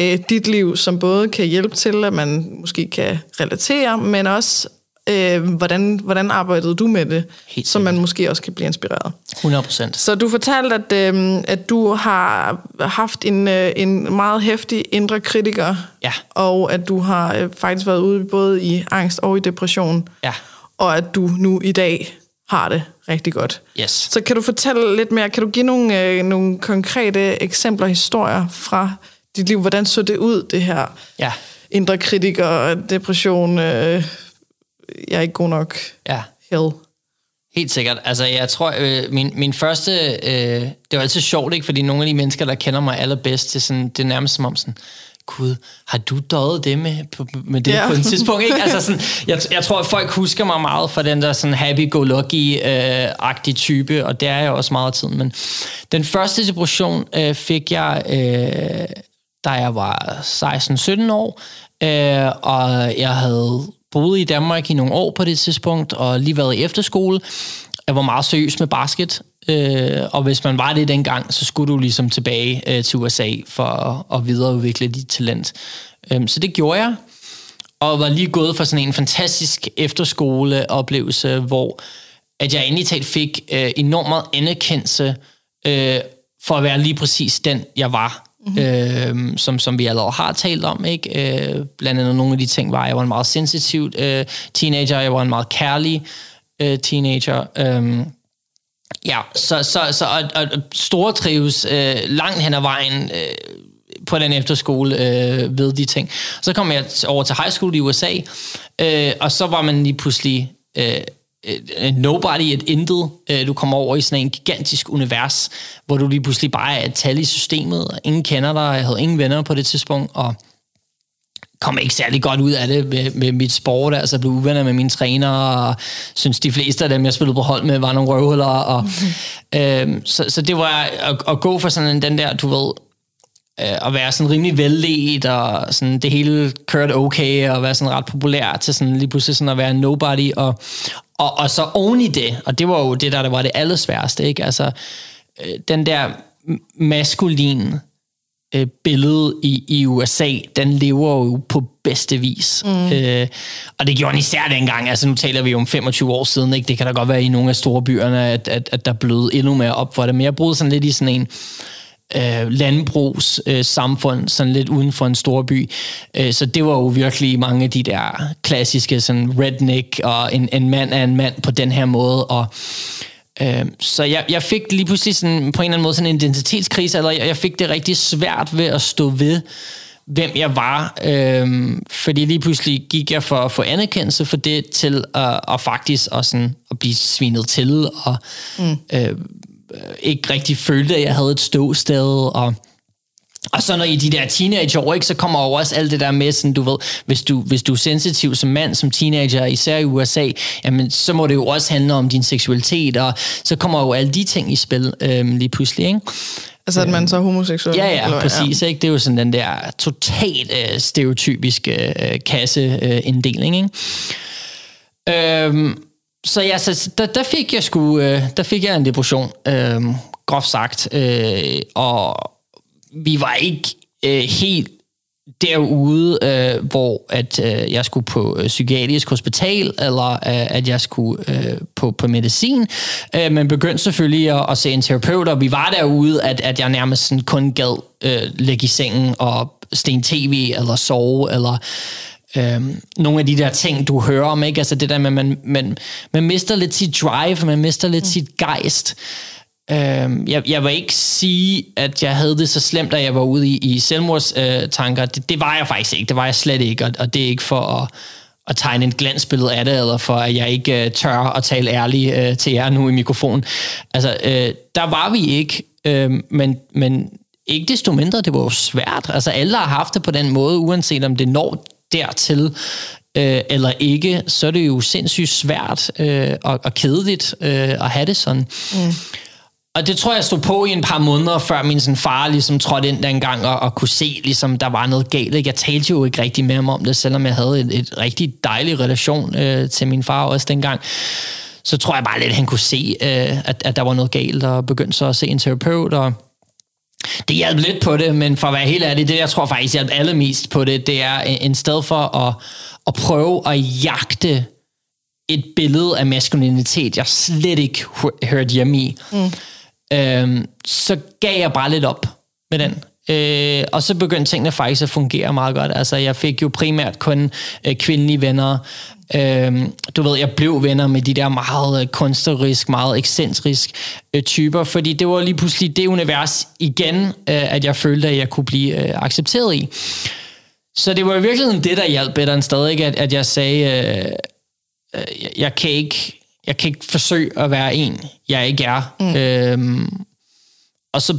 øh, dit liv, som både kan hjælpe til, at man måske kan relatere, men også øh, hvordan, hvordan arbejdede du med det, Helt så man måske også kan blive inspireret. 100 procent. Så du fortalte, at, øh, at du har haft en, øh, en meget hæftig indre kritiker, ja. og at du har øh, faktisk været ude både i angst og i depression, ja. og at du nu i dag har det rigtig godt. Yes. Så kan du fortælle lidt mere, kan du give nogle, øh, nogle konkrete eksempler, historier fra dit liv? Hvordan så det ud, det her ja. indre kritiker, depression... Øh, jeg er ikke god nok. Ja. Hell. Helt sikkert. Altså, jeg tror, øh, min, min første... Øh, det var altid sjovt, ikke? Fordi nogle af de mennesker, der kender mig allerbedst, det er, sådan, det er nærmest som om sådan, Gud, har du døjet det med, på, med det ja. på et tidspunkt? Ikke? Altså sådan, jeg, jeg tror, at folk husker mig meget for den der sådan happy-go-lucky-agtige øh, type, og det er jeg også meget af tiden. Men den første depression øh, fik jeg, øh, da jeg var 16-17 år, øh, og jeg havde boet i Danmark i nogle år på det tidspunkt, og lige været i efterskole. Jeg var meget seriøs med basket, øh, og hvis man var det dengang, så skulle du ligesom tilbage øh, til USA for at, at videreudvikle dit talent. Øh, så det gjorde jeg, og var lige gået for sådan en fantastisk efterskoleoplevelse, hvor at jeg endelig talt fik øh, enormt meget anerkendelse øh, for at være lige præcis den, jeg var mm-hmm. øh, som, som vi allerede har talt om. Ikke? Øh, blandt andet nogle af de ting var, at jeg var en meget sensitiv øh, teenager, jeg var en meget kærlig øh, teenager. Øh, ja, så, så, så og, og store trives øh, langt hen ad vejen øh, på den efterskole øh, ved de ting. Så kom jeg over til high school i USA, øh, og så var man lige pludselig... Øh, nobody, et intet. Øh, du kommer over i sådan en gigantisk univers, hvor du lige pludselig bare er et tal i systemet, og ingen kender dig, jeg havde ingen venner på det tidspunkt, og kom ikke særlig godt ud af det med, med mit sport, altså blev uvenner med mine træner, og synes de fleste af dem, jeg spillede på hold med, var nogle røvhuller, og mm-hmm. øhm, så, så det var at, at gå for sådan den der, du ved, øh, at være sådan rimelig velledt, og sådan det hele kørte okay, og være sådan ret populær, til sådan lige pludselig sådan at være nobody, og, og, og så oven i det, og det var jo det, der, der var det allersværste, ikke? Altså, øh, den der maskulin øh, billede i, i USA, den lever jo på bedste vis. Mm. Øh, og det gjorde den især dengang. Altså nu taler vi om 25 år siden. Ikke? Det kan da godt være i nogle af store byerne, at, at, at der blød endnu mere op for det. Men jeg brugte sådan lidt i sådan en øh, landbrugssamfund, øh, samfund, sådan lidt uden for en stor by. Øh, så det var jo virkelig mange af de der klassiske sådan redneck, og en, en mand er en mand på den her måde, og Øh, så jeg, jeg fik lige pludselig sådan, på en eller anden måde sådan en identitetskrise, eller jeg, jeg fik det rigtig svært ved at stå ved, hvem jeg var. Øh, fordi lige pludselig gik jeg for at få anerkendelse for det, til at, at faktisk at, sådan, at blive svinet til, og mm. øh, ikke rigtig følte, at jeg havde et ståsted, og og så når i de der teenageår, ikke, så kommer jo også alt det der med, sådan, du ved, hvis du, hvis du er sensitiv som mand, som teenager, især i USA, jamen, så må det jo også handle om din seksualitet, og så kommer jo alle de ting i spil øhm, lige pludselig. Ikke? Altså, at man så er homoseksuel? Ja, ja, eller, præcis. Ja. Ikke? Det er jo sådan den der totalt øh, stereotypiske øh, kasseinddeling. ikke? Øhm, så ja, så der, der fik jeg sgu, øh, der fik jeg en depression, øh, groft sagt, øh, og vi var ikke øh, helt derude, øh, hvor at øh, jeg skulle på øh, psykiatrisk hospital, eller øh, at jeg skulle øh, på, på medicin, øh, men begyndte selvfølgelig at, at se en terapeut, og vi var derude, at, at jeg nærmest sådan kun gad øh, ligge i sengen og sten tv, eller sove, eller øh, nogle af de der ting, du hører om, ikke? Altså det der med, man, man, man mister lidt sit drive, man mister lidt mm. sit gejst, Øh, jeg, jeg vil ikke sige, at jeg havde det så slemt, da jeg var ude i, i selvmordstanker. Øh, det, det var jeg faktisk ikke. Det var jeg slet ikke, og, og det er ikke for at, at tegne et glansbillede af det, eller for at jeg ikke uh, tør at tale ærligt uh, til jer nu i mikrofonen. Altså, uh, der var vi ikke, uh, men, men ikke desto mindre, det var jo svært. Altså, alle har haft det på den måde, uanset om det når dertil, øh, eller ikke, så er det jo sindssygt svært øh, og, og kedeligt øh, at have det sådan. Mm. Og det tror jeg stod på i en par måneder, før min sådan, far ligesom trådte ind dengang og, og kunne se, ligesom der var noget galt. Ikke? Jeg talte jo ikke rigtig med ham om det, selvom jeg havde et, et rigtig dejlig relation øh, til min far også dengang. Så tror jeg bare lidt, at han kunne se, øh, at, at der var noget galt, og begyndte så at se en terapeut, og det hjalp lidt på det, men for at være helt ærlig, det jeg tror faktisk hjalp allermest på det, det er en sted for at, at prøve at jagte et billede af maskulinitet, jeg slet ikke hørte hjemme i. Mm øh, så gav jeg bare lidt op med den. Øh, og så begyndte tingene faktisk at fungere meget godt. Altså, jeg fik jo primært kun øh, kvindelige venner. Øh, du ved, jeg blev venner med de der meget øh, kunstnerisk, meget ekscentrisk øh, typer, fordi det var lige pludselig det univers igen, øh, at jeg følte, at jeg kunne blive øh, accepteret i. Så det var i virkeligheden det, der hjalp bedre end stadig, at, at jeg sagde, øh, øh, jeg kan ikke jeg kan ikke forsøge at være en, jeg ikke er. Mm. Øhm, og så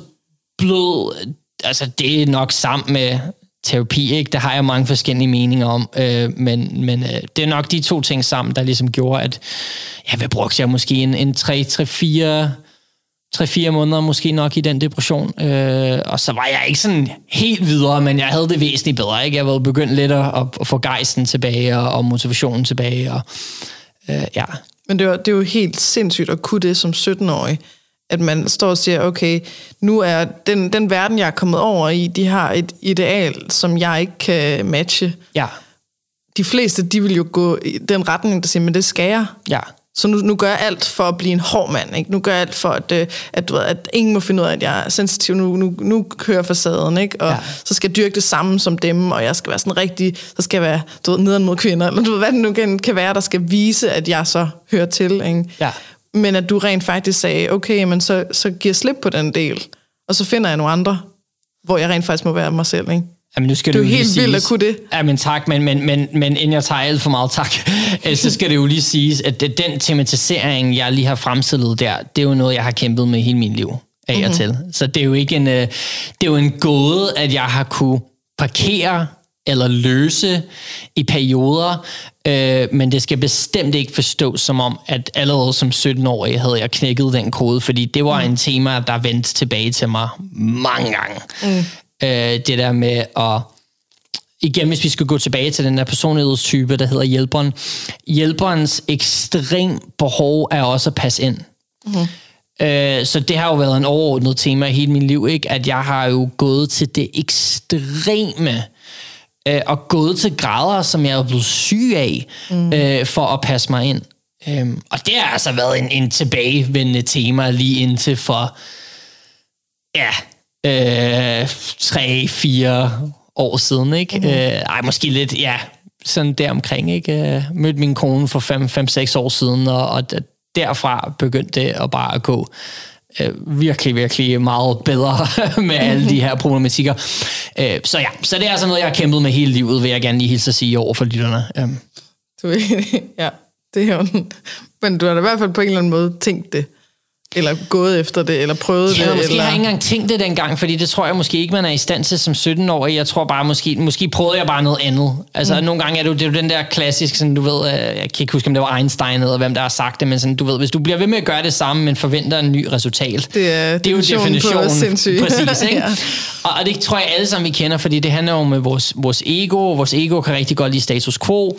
blød, altså det er nok sammen med terapi, ikke? Det har jeg mange forskellige meninger om, øh, men, men øh, det er nok de to ting sammen, der ligesom gjorde, at ja, hvad brugte jeg måske en, en 3-4 3-4 måneder måske nok i den depression, øh, og så var jeg ikke sådan helt videre, men jeg havde det væsentligt bedre, ikke? Jeg var begyndt lidt at, at få gejsten tilbage, og, og motivationen tilbage, og øh, ja, men det er, det er jo helt sindssygt at kunne det som 17-årig, at man står og siger, okay, nu er den, den verden, jeg er kommet over i, de har et ideal, som jeg ikke kan matche. Ja. De fleste, de vil jo gå i den retning, der siger, men det skal jeg. Ja. Så nu, nu gør jeg alt for at blive en hård mand. Ikke? Nu gør jeg alt for, at, øh, at, du ved, at ingen må finde ud af, at jeg er sensitiv. Nu, nu, nu kører facaden, ikke? og ja. så skal jeg dyrke det samme som dem, og jeg skal være sådan rigtig, så skal jeg være du ved, nederen mod kvinder, eller du ved, hvad det nu kan, kan være, der skal vise, at jeg så hører til. Ikke? Ja. Men at du rent faktisk sagde, okay, men så, så giver slip på den del, og så finder jeg nogle andre, hvor jeg rent faktisk må være mig selv. Ikke? Jamen, nu skal det er jo helt vildt at kunne det. Ja, men tak, men, men, men, men inden jeg tager alt for meget tak, øh, så skal det jo lige siges, at den tematisering, jeg lige har fremstillet der, det er jo noget, jeg har kæmpet med hele min liv af mm-hmm. til. Så det er jo ikke en, øh, det er jo en gåde, at jeg har kunne parkere eller løse i perioder, øh, men det skal bestemt ikke forstås som om, at allerede som 17-årig havde jeg knækket den kode, fordi det var mm. en tema, der vendte tilbage til mig mange gange. Mm øh, det der med at igen, hvis vi skal gå tilbage til den der personlighedstype, der hedder hjælperen. Hjælperens ekstrem behov er også at passe ind. Mm. Øh, så det har jo været en overordnet tema i hele mit liv, ikke? at jeg har jo gået til det ekstreme, øh, og gået til grader, som jeg er blevet syg af, mm. øh, for at passe mig ind. Øhm, og det har altså været en, en tilbagevendende tema lige indtil for, ja, øh, tre, fire år siden, ikke? Mm-hmm. Øh, ej, måske lidt, ja, sådan deromkring, ikke? Øh, mødte min kone for 5-6 år siden, og, og derfra begyndte det at bare at gå øh, virkelig, virkelig meget bedre med alle de her problematikker. Øh, så ja, så det er sådan noget, jeg har kæmpet med hele livet, vil jeg gerne lige hilse at sige over for lytterne. Øh. Du, ja, det er jo... Men du har da i hvert fald på en eller anden måde tænkt det. Eller gået efter det, eller prøvet ja, det. måske eller... har jeg ikke engang tænkt det dengang, fordi det tror jeg måske ikke, man er i stand til som 17-årig. Jeg tror bare, måske, måske prøvede jeg bare noget andet. Altså, mm. nogle gange er det, jo, det er jo den der klassisk, sådan, du ved, øh, jeg kan ikke huske, om det var Einstein eller hvem der har sagt det, men sådan, du ved, hvis du bliver ved med at gøre det samme, men forventer en ny resultat. Det er, det er jo definitionen. Sindssygt. Præcis, ikke? ja. og, og, det tror jeg alle sammen, vi kender, fordi det handler om vores, vores ego. Vores ego kan rigtig godt lide status quo.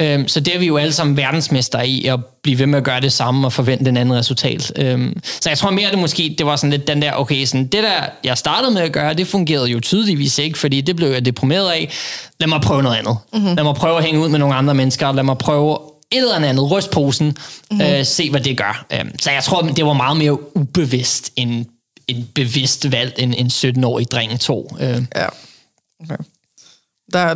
Øhm, så det er vi jo alle sammen verdensmester i, at blive ved med at gøre det samme og forvente en anden resultat. Øhm, så jeg tror mere, det måske det var sådan lidt den der, okay, sådan, det der, jeg startede med at gøre, det fungerede jo tydeligvis ikke, fordi det blev jeg deprimeret af. Lad mig prøve noget andet. Mm-hmm. Lad mig prøve at hænge ud med nogle andre mennesker. Lad mig prøve et eller andet, ryst posen, mm-hmm. øh, se hvad det gør. Øhm, så jeg tror, det var meget mere ubevidst end en bevidst valg, end en 17-årig dreng tog. Øh. Ja. Okay. Der,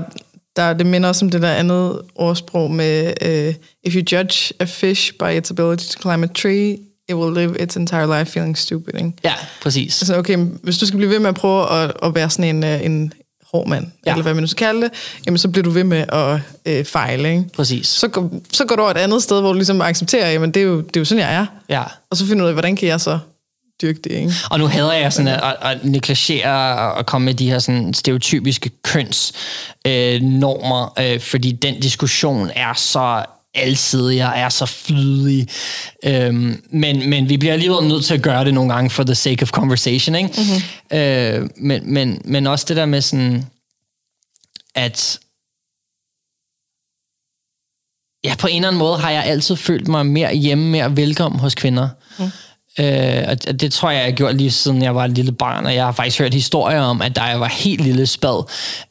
der, det minder også om det der andet ordsprog med, uh, if you judge a fish by its ability to climb a tree, it will live its entire life feeling stupid. Ikke? Ja, præcis. Altså, okay, hvis du skal blive ved med at prøve at, at være sådan en, uh, en hård mand, ja. eller hvad man nu skal kalde det, jamen så bliver du ved med at øh, fejle. Ikke? Præcis. Så, går, så går du over et andet sted, hvor du ligesom accepterer, jamen det er jo, det er jo sådan, jeg er. Ja. Og så finder du ud af, hvordan kan jeg så dyrke det, ikke? Og nu hader jeg sådan at, at, at negligere og komme med de her sådan stereotypiske kønsnormer, øh, øh, fordi den diskussion er så alsidig og er så flydig. Øhm, men, men vi bliver alligevel nødt til at gøre det nogle gange for the sake of conversation, ikke? Mm-hmm. Øh, men, men, men også det der med sådan, at ja, på en eller anden måde har jeg altid følt mig mere hjemme, mere velkommen hos kvinder. Mm. Øh, og det tror jeg, jeg har gjort lige siden jeg var et lille barn, og jeg har faktisk hørt historier om, at da jeg var helt lille spad,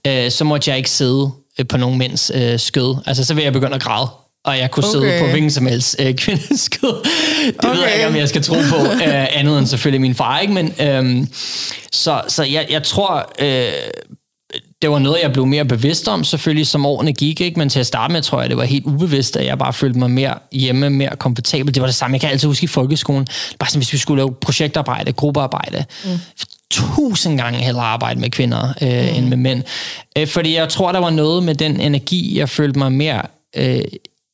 øh, så måtte jeg ikke sidde øh, på nogen mænds øh, skød. Altså, så vil jeg begynde at græde og jeg kunne okay. sidde på hvilken som helst øh, kvindeskød. Det okay. ved jeg ikke, om jeg skal tro på, øh, andet end selvfølgelig min far, ikke? Men, øh, så så jeg, jeg tror, øh, det var noget, jeg blev mere bevidst om, selvfølgelig som årene gik, ikke? men til at starte med, tror jeg, det var helt ubevidst, at jeg bare følte mig mere hjemme, mere komfortabel. Det var det samme, jeg kan altid huske i folkeskolen. Bare sådan, hvis vi skulle lave projektarbejde, gruppearbejde, mm. tusind gange hellere arbejde med kvinder øh, mm. end med mænd. Øh, fordi jeg tror, der var noget med den energi, jeg følte mig mere øh,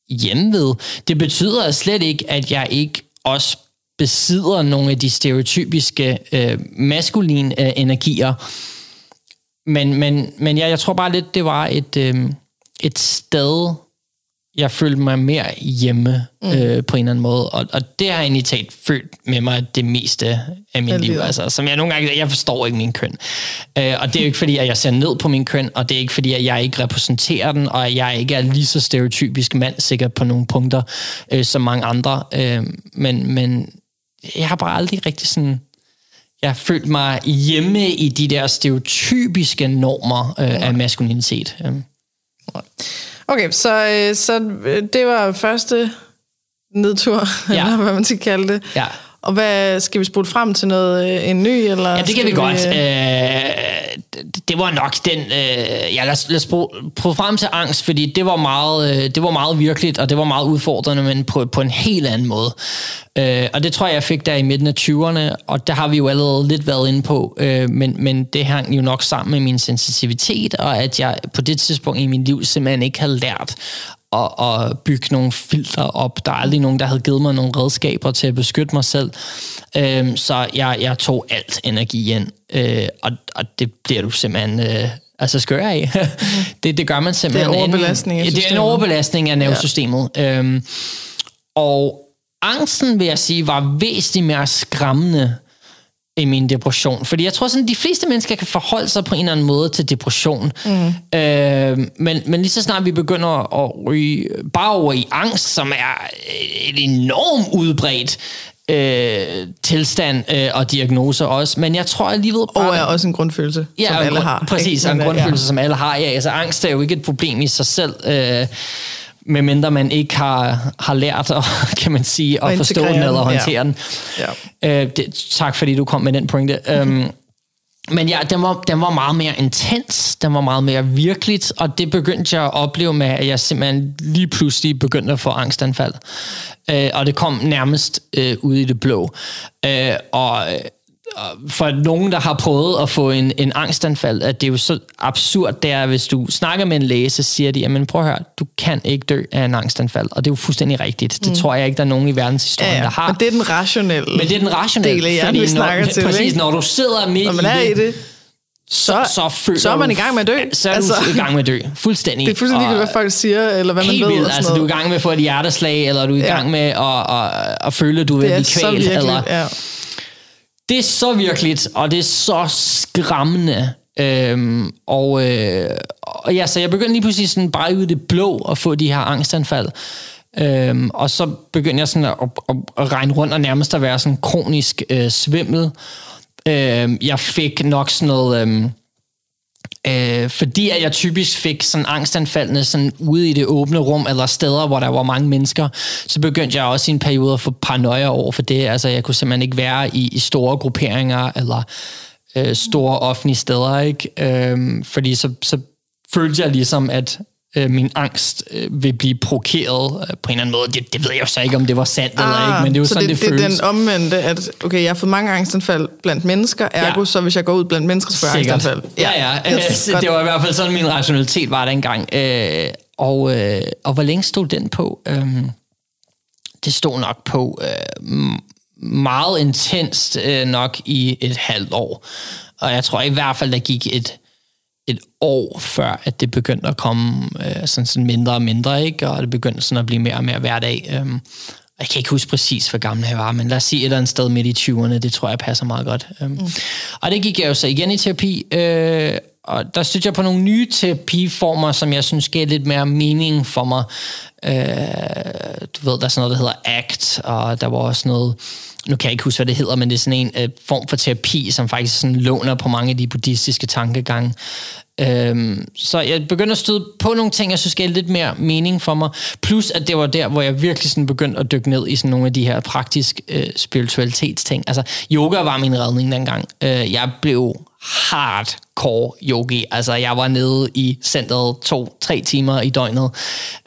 hjemme ved. Det betyder slet ikke, at jeg ikke også besidder nogle af de stereotypiske øh, maskuline øh, energier, men, men, men ja, jeg tror bare lidt, det var et, øh, et sted, jeg følte mig mere hjemme mm. øh, på en eller anden måde. Og, og det har egentlig talt følt med mig det meste af mit liv. Altså, som jeg nogle gange, jeg forstår ikke min køn. Øh, og det er jo ikke fordi, at jeg ser ned på min køn, og det er ikke fordi, at jeg ikke repræsenterer den, og at jeg ikke er lige så stereotypisk mand, sikkert på nogle punkter, øh, som mange andre. Øh, men, men jeg har bare aldrig rigtig sådan jeg følte mig hjemme i de der stereotypiske normer øh, af maskulinitet. Okay, så, øh, så øh, det var første nedtur, ja. eller hvad man skal kalde det. Ja. Og hvad skal vi spole frem til noget øh, en ny eller? Ja, det kan vi, vi godt. Øh, det var nok den øh, ja, lad os, lad os prøve frem til angst, fordi det var meget øh, det var meget virkeligt og det var meget udfordrende, men på på en helt anden måde. Øh, og det tror jeg jeg fik der i midten af 20'erne, og der har vi jo allerede lidt været inde på, øh, men men det hang jo nok sammen med min sensitivitet og at jeg på det tidspunkt i min liv simpelthen ikke havde lært at, at bygge nogle filtre op. Der er aldrig nogen, der havde givet mig nogle redskaber til at beskytte mig selv. Øhm, så jeg, jeg tog alt energi ind, øh, og, og det bliver du simpelthen... Øh, altså skør af. det, det gør man simpelthen. Det er overbelastning af systemet. Det er en overbelastning af nervesystemet. Ja. Øhm, og angsten, vil jeg sige, var væsentligt mere skræmmende i min depression. Fordi jeg tror sådan, de fleste mennesker kan forholde sig på en eller anden måde til depression. Mm. Øh, men, men lige så snart vi begynder at ryge bare over i angst, som er et enormt udbredt øh, tilstand øh, og diagnoser også, men jeg tror alligevel bare... Og er også en grundfølelse, ja, som alle grund, har. Præcis, ikke? en grundfølelse, ja. som alle har. Ja, altså angst er jo ikke et problem i sig selv, øh, medmindre man ikke har, har lært at, kan man sige, at forstå den eller den, ja. håndtere den. Ja. Øh, det, tak fordi du kom med den pointe. Um, men ja, den var, den var meget mere intens, den var meget mere virkeligt, og det begyndte jeg at opleve med, at jeg simpelthen lige pludselig begyndte at få angstanfald. Øh, og det kom nærmest øh, ud i det blå. Øh, og øh, og for nogen, der har prøvet at få en, en angstanfald, at det er jo så absurd, det er, hvis du snakker med en læge, så siger de, jamen prøv at høre, du kan ikke dø af en angstanfald. Og det er jo fuldstændig rigtigt. Det tror jeg ikke, der er nogen i verdenshistorien, Ja, ja. der har. Men det er den rationelle Men det er den rationelle. del af fordi vi snakker når, til. Præcis, ikke? når du sidder midt Når man i er det, i det, så, så, føler så er man i gang med at dø. Så er Altså, du i gang med at dø. Fuldstændig. det er fuldstændig ligegyldigt, hvad folk siger, eller hvad man ved. vildt. og sådan Altså, du er i gang med at få et hjerteslag, eller du er i Ja. gang med at, at, at føle, at du vil er blive kvalt. Eller, ja det er så virkeligt, og det er så skræmmende. Øhm, og, øh, og ja, så jeg begyndte lige pludselig sådan bare ud i det blå at få de her angstanfald. Øhm, og så begyndte jeg sådan at, at, at, at regne rundt og nærmest at være sådan kronisk øh, svimmel. Øhm, jeg fik nok sådan noget... Øh, Øh, fordi at jeg typisk fik sådan angstanfaldene sådan ude i det åbne rum, eller steder, hvor der var mange mennesker, så begyndte jeg også i en periode at få paranoia over for det. Altså, jeg kunne simpelthen ikke være i, i store grupperinger, eller øh, store offentlige steder, ikke? Øh, fordi så, så følte jeg ligesom, at øh, min angst øh, vil blive provokeret øh, på en eller anden måde. Det, det ved jeg jo så ikke, om det var sandt eller ikke, men det er jo Ah, så sådan, det, det, det det er føles. den omvendte, at okay, jeg har fået mange angstanfald blandt mennesker, ergo Ja. så hvis jeg går ud blandt mennesker, så får jeg angstanfald. Ja, ja. Yes, Øh, det var i hvert fald sådan, min rationalitet var dengang. Øh, og, øh, og hvor længe stod den på? Øhm, det stod nok på øh, meget intenst øh, nok i et halvt år. Og jeg tror i hvert fald, der gik et, et år før, at det begyndte at komme øh, sådan, sådan mindre og mindre, ikke? og det begyndte sådan at blive mere og mere hverdag. Øhm, jeg kan ikke huske præcis, hvor gammel jeg var, men lad os sige et eller andet sted midt i 20'erne, det tror jeg passer meget godt. Øhm, mm. Og det gik jeg jo så igen i terapi, øh, og der stødte jeg på nogle nye terapiformer, som jeg synes giver lidt mere mening for mig. Øh, du ved, der er sådan noget, der hedder ACT, og der var også noget, nu kan jeg ikke huske, hvad det hedder, men det er sådan en øh, form for terapi, som faktisk sådan låner på mange af de buddhistiske tankegange. Øhm, så jeg begyndte at støde på nogle ting, jeg synes gav lidt mere mening for mig. Plus at det var der, hvor jeg virkelig sådan begyndte at dykke ned i sådan nogle af de her praktiske øh, spiritualitetsting. Altså, yoga var min redning dengang. Øh, jeg blev hardcore yogi. Altså, jeg var nede i centret to-tre timer i døgnet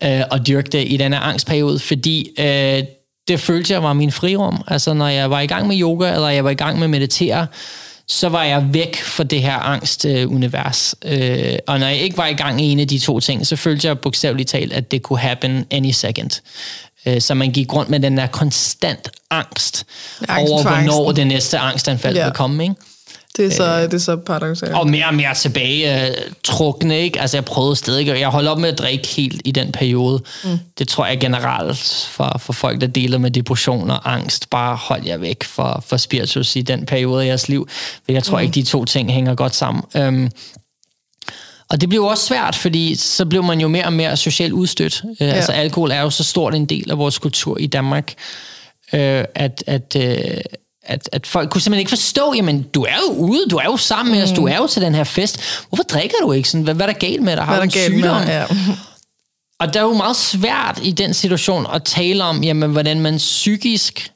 øh, og dyrkte i denne angstperiode, fordi øh, det følte jeg var min frirum. Altså, når jeg var i gang med yoga, eller jeg var i gang med at meditere, så var jeg væk fra det her angst-univers. Øh, og når jeg ikke var i gang i en af de to ting, så følte jeg bogstaveligt talt, at det kunne happen any second. Øh, så man gik rundt med den der konstant angst Angsten over, hvornår angsten. det næste angstanfald Ja. vil komme. Ikke? Det er så, det er så paradoxalt. Og mere og mere tilbage øh, trukne, ikke? Altså, jeg prøvede stadig, og jeg holdt op med at drikke helt i den periode. Mm. Det tror jeg generelt for, for folk, der deler med depression og angst. Bare hold jer væk for, for spiritus i den periode af jeres liv. For jeg tror mm. ikke, de to ting hænger godt sammen. Um, og det blev også svært, fordi så blev man jo mere og mere socialt udstødt. Ja. Altså, alkohol er jo så stort en del af vores kultur i Danmark, øh, at... at øh, at, at folk kunne simpelthen ikke forstå, jamen, du er jo ude, du er jo sammen med os, du er jo til den her fest. Hvorfor drikker du ikke? Sådan, hvad, hvad er der galt med dig? Har Hvad du der en galt med sygdom? dig? Ja. Og det er jo meget svært i den situation at tale om, jamen, hvordan man psykisk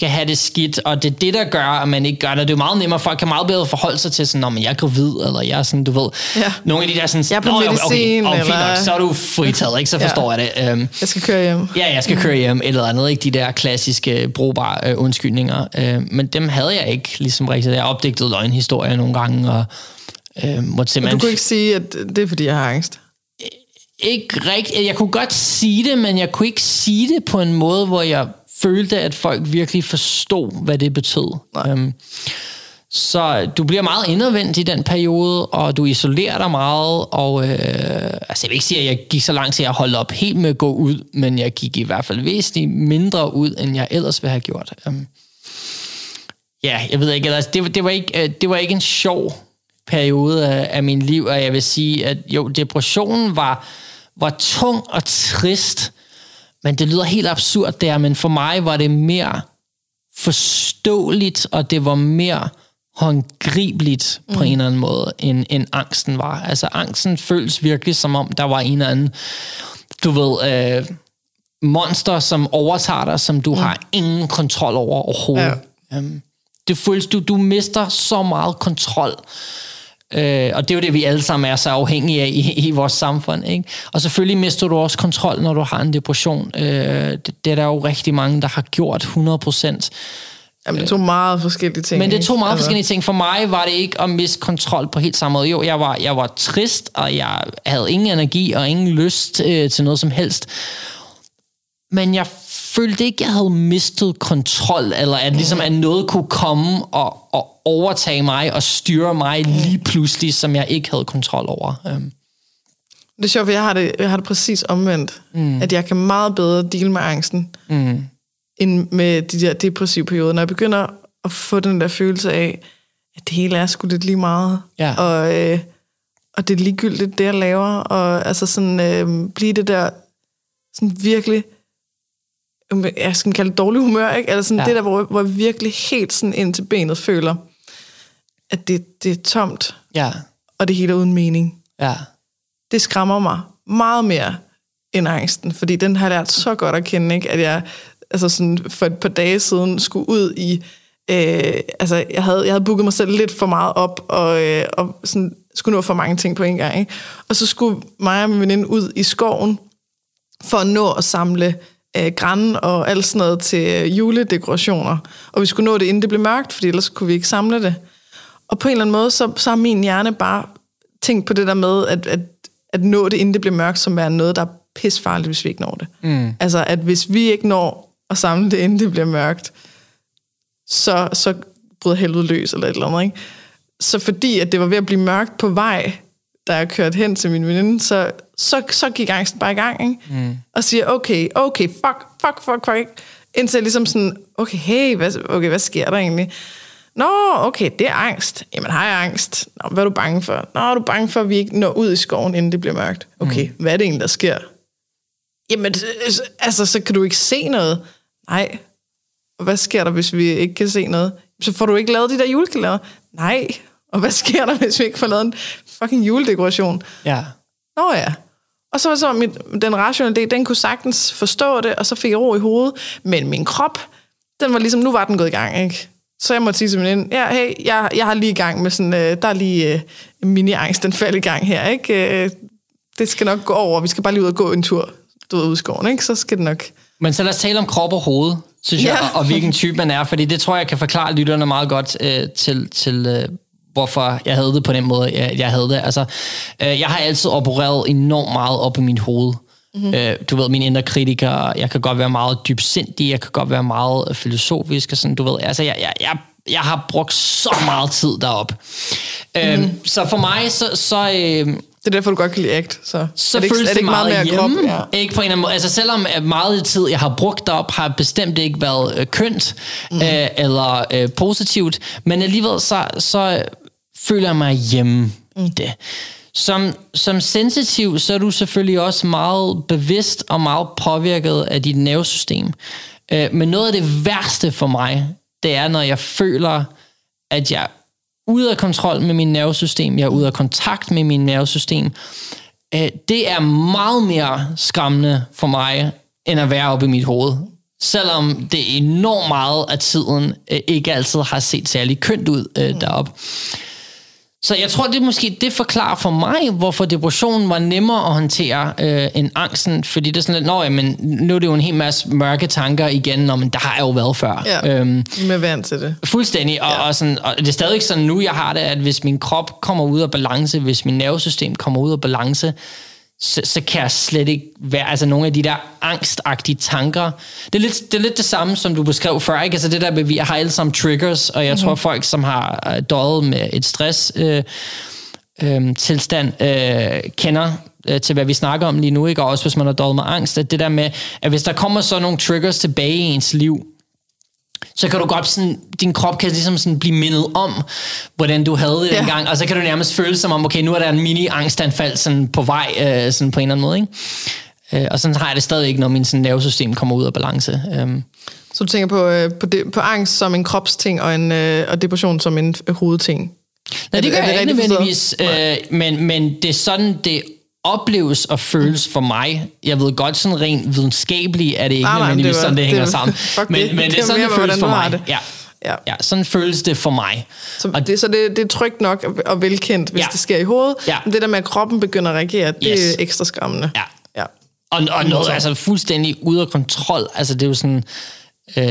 kan have det skidt, og det er det, der gør, at man ikke gør det. Det er jo meget nemmere, folk kan meget bedre forholde sig til sådan, at jeg er gravid, eller jeg er sådan, du ved, Ja. nogle af de der sådan, Jeg er på "Nå, okay, medicin, okay, fint eller- nok, så er du fritaget, ikke? Så Ja. forstår jeg det. Um, Jeg skal køre hjem. Ja, jeg skal køre hjem, eller andet, ikke de der klassiske brugbare øh, undskyldninger. Øh, men dem havde jeg ikke, ligesom rigtigt. Jeg opdigtede løgnhistorier nogle gange, og øh, måtte Men simpelthen... du kunne ikke sige, at det er, fordi jeg har angst. ikke rigtigt... Jeg kunne godt sige det, men jeg kunne ikke sige det på en måde, hvor jeg følte, at folk virkelig forstod, hvad det betød. Um, så du bliver meget indadvendt i den periode, og du isolerer dig meget, og øh, altså jeg vil ikke sige, at jeg gik så langt til at holde op helt med at gå ud, men jeg gik i hvert fald væsentligt mindre ud, end jeg ellers ville have gjort. Um, ja, jeg ved ikke, altså, det, det, var ikke, øh, det var ikke en sjov periode af, af min liv, og jeg vil sige, at jo, depressionen var, var tung og trist, men det lyder helt absurd der, men for mig var det mere forståeligt, og det var mere håndgribeligt på en eller anden måde, end, end angsten var. Altså angsten føles virkelig som om, der var en eller anden, du ved, øh, monster, som overtager dig, som du mm. har ingen kontrol over overhovedet. Ja. Um, det føles, du, du mister så meget kontrol. Øh, og det er jo det, vi alle sammen er så afhængige af i, i vores samfund. Ikke? Og selvfølgelig mister du også kontrol, når du har en depression. Øh, det, det er der jo rigtig mange, der har gjort 100 procent. Jamen, det er to meget forskellige ting. Men det er to meget altså. forskellige ting. For mig var det ikke at miste kontrol på helt samme måde. Jo, jeg var, jeg var trist, og jeg havde ingen energi og ingen lyst øh, til noget som helst. Men jeg følte ikke, jeg havde mistet kontrol, eller at, ligesom, at noget kunne komme og, og overtage mig og styre mig lige pludselig, som jeg ikke havde kontrol over. Um. Det er sjovt, for jeg har det, jeg har det præcis omvendt. Mm. At jeg kan meget bedre deal med angsten, mm. end med de der depressive perioder. Når jeg begynder at få den der følelse af, at det hele er sgu lidt lige meget. Ja. Og, øh, og det er ligegyldigt, det jeg laver. Og altså sådan, øh, blive det der sådan virkelig jeg skal kalde det dårlig humør, ikke? Altså sådan ja. det der, hvor, hvor jeg virkelig helt sådan ind til benet føler, at det, det er tomt, ja. og det hele er uden mening. Ja. Det skræmmer mig meget mere end angsten, fordi den har jeg lært så godt at kende, ikke? at jeg altså sådan for et par dage siden skulle ud i, øh, altså jeg havde, jeg havde booket mig selv lidt for meget op, og, øh, og sådan, skulle nå for mange ting på en gang. Ikke? Og så skulle mig og min veninde ud i skoven, for at nå at samle øh, græn og alt sådan noget til øh, juledekorationer. Og vi skulle nå det, inden det blev mørkt, fordi ellers kunne vi ikke samle det. Og på en eller anden måde, så, så har min hjerne bare tænkt på det der med, at, at, at nå det, inden det bliver mørkt, som er noget, der er pisfarligt, hvis vi ikke når det. Mm. Altså, at hvis vi ikke når at samle det, inden det bliver mørkt, så, så bryder helvede løs, eller et eller andet, ikke? Så fordi, at det var ved at blive mørkt på vej, da jeg kørte hen til min veninde, så, så, så gik angsten bare i gang, ikke? Mm. Og siger, okay, okay, fuck, fuck, fuck, fuck, Indtil jeg ligesom sådan, okay, hey, hvad, okay, hvad sker der egentlig? Nå, okay, det er angst. Jamen, har jeg angst? Nå, hvad er du bange for? Nå, er du bange for, at vi ikke når ud i skoven, inden det bliver mørkt? Okay, mm. hvad er det egentlig, der sker? Jamen, altså, så kan du ikke se noget. Nej. Og hvad sker der, hvis vi ikke kan se noget? Så får du ikke lavet de der julekalender. Nej. Og hvad sker der, hvis vi ikke får lavet en fucking juledekoration? Ja. Nå ja. Og så var så mit, den rationelle del, den kunne sagtens forstå det, og så fik jeg ro i hovedet. Men min krop, den var ligesom, nu var den gået i gang, ikke? Så jeg måtte sige til min ja, hey, jeg, jeg har lige i gang med sådan, øh, der er lige øh, mini-angst, den falder i gang her, ikke? Øh, det skal nok gå over, vi skal bare lige ud og gå en tur, du ved, ud i skoven, ikke? Så skal det nok... Men så lad os tale om krop og hoved, synes ja. jeg, og, og hvilken type man er, fordi det tror jeg kan forklare lytterne meget godt øh, til, til øh, hvorfor jeg havde det på den måde, jeg, jeg havde det. Altså, øh, jeg har altid opereret enormt meget op i mit hoved. Mm-hmm. Øh, du ved, min indre kritiker, jeg kan godt være meget dybsindig, jeg kan godt være meget filosofisk, og sådan, du ved, altså, jeg, jeg, jeg, jeg har brugt så meget tid derop. Mm-hmm. Øh, mhm. så for mig, så... så øh, det er derfor, du godt kan lide ACT. Så, så er det, føles er det, det meget, meget mere hjemme. krop? Ja. Ikke på en eller anden måde. Altså selvom meget tid, jeg har brugt derop, har bestemt ikke været øh, kønt mm. øh, eller øh, positivt. Men alligevel så, så føler mig hjemme i det. Som, som sensitiv, så er du selvfølgelig også meget bevidst og meget påvirket af dit nervesystem. Øh, men noget af det værste for mig, det er, når jeg føler, at jeg er ude af kontrol med min nervesystem, jeg er ude af kontakt med min nervesystem. Øh, det er meget mere skræmmende for mig, end at være oppe i mit hoved. Selvom det enormt meget af tiden øh, ikke altid har set særlig kønt ud øh, deroppe. Så jeg tror, det måske det forklarer for mig, hvorfor depressionen var nemmere at håndtere øh, end angsten. Fordi det er sådan lidt, nå, jamen, nu er det jo en hel masse mørke tanker igen, når men der har jeg jo været før. Ja, øhm, med vand til det. Fuldstændig. Og, ja. og, sådan, og det er stadig sådan nu, jeg har det, at hvis min krop kommer ud af balance, hvis min nervesystem kommer ud af balance, så, så kan jeg slet ikke være, altså nogle af de der angstagtige tanker. Det er lidt det, er lidt det samme, som du beskrev før, ikke? Altså det der med, vi har alle sammen triggers, og jeg mm-hmm. tror, folk, som har øh, døjet med et stress øh, øh, tilstand, øh, kender øh, til, hvad vi snakker om lige nu, ikke? Og også hvis man har døjet med angst, at det der med, at hvis der kommer så nogle triggers tilbage i ens liv, så kan du godt sådan, din krop kan ligesom sådan blive mindet om, hvordan du havde det ja. dengang, og så kan du nærmest føle som om, okay, nu er der en mini-angstanfald sådan på vej, øh, sådan på en eller anden måde, ikke? Øh, og sådan har jeg det stadig ikke, når min sådan, nervesystem kommer ud af balance. Øh. Så du tænker på, øh, på, det, på angst som en kropsting, og, en, øh, og depression som en hovedting? Nej, det Er gør er jeg ikke nødvendigvis, øh, men, men det er sådan, det opleves og føles for mig. Jeg ved godt, sådan rent videnskabeligt er det ikke Nej, nej, nødvendigvis det var- sådan, det hænger det- sammen. fuck Men, det. men det Det er sådan, det føles for mig. det. Ja. Ja. ja, sådan føles det for mig. Så, det, så det, det er trygt nok og- og velkendt, hvis Ja. det sker i hovedet. Ja. Men det der med, at kroppen begynder at reagere, det Yes. er ekstra skræmmende. Ja. ja. Og, og noget altså fuldstændig ude af kontrol. Altså det er jo sådan... Øh,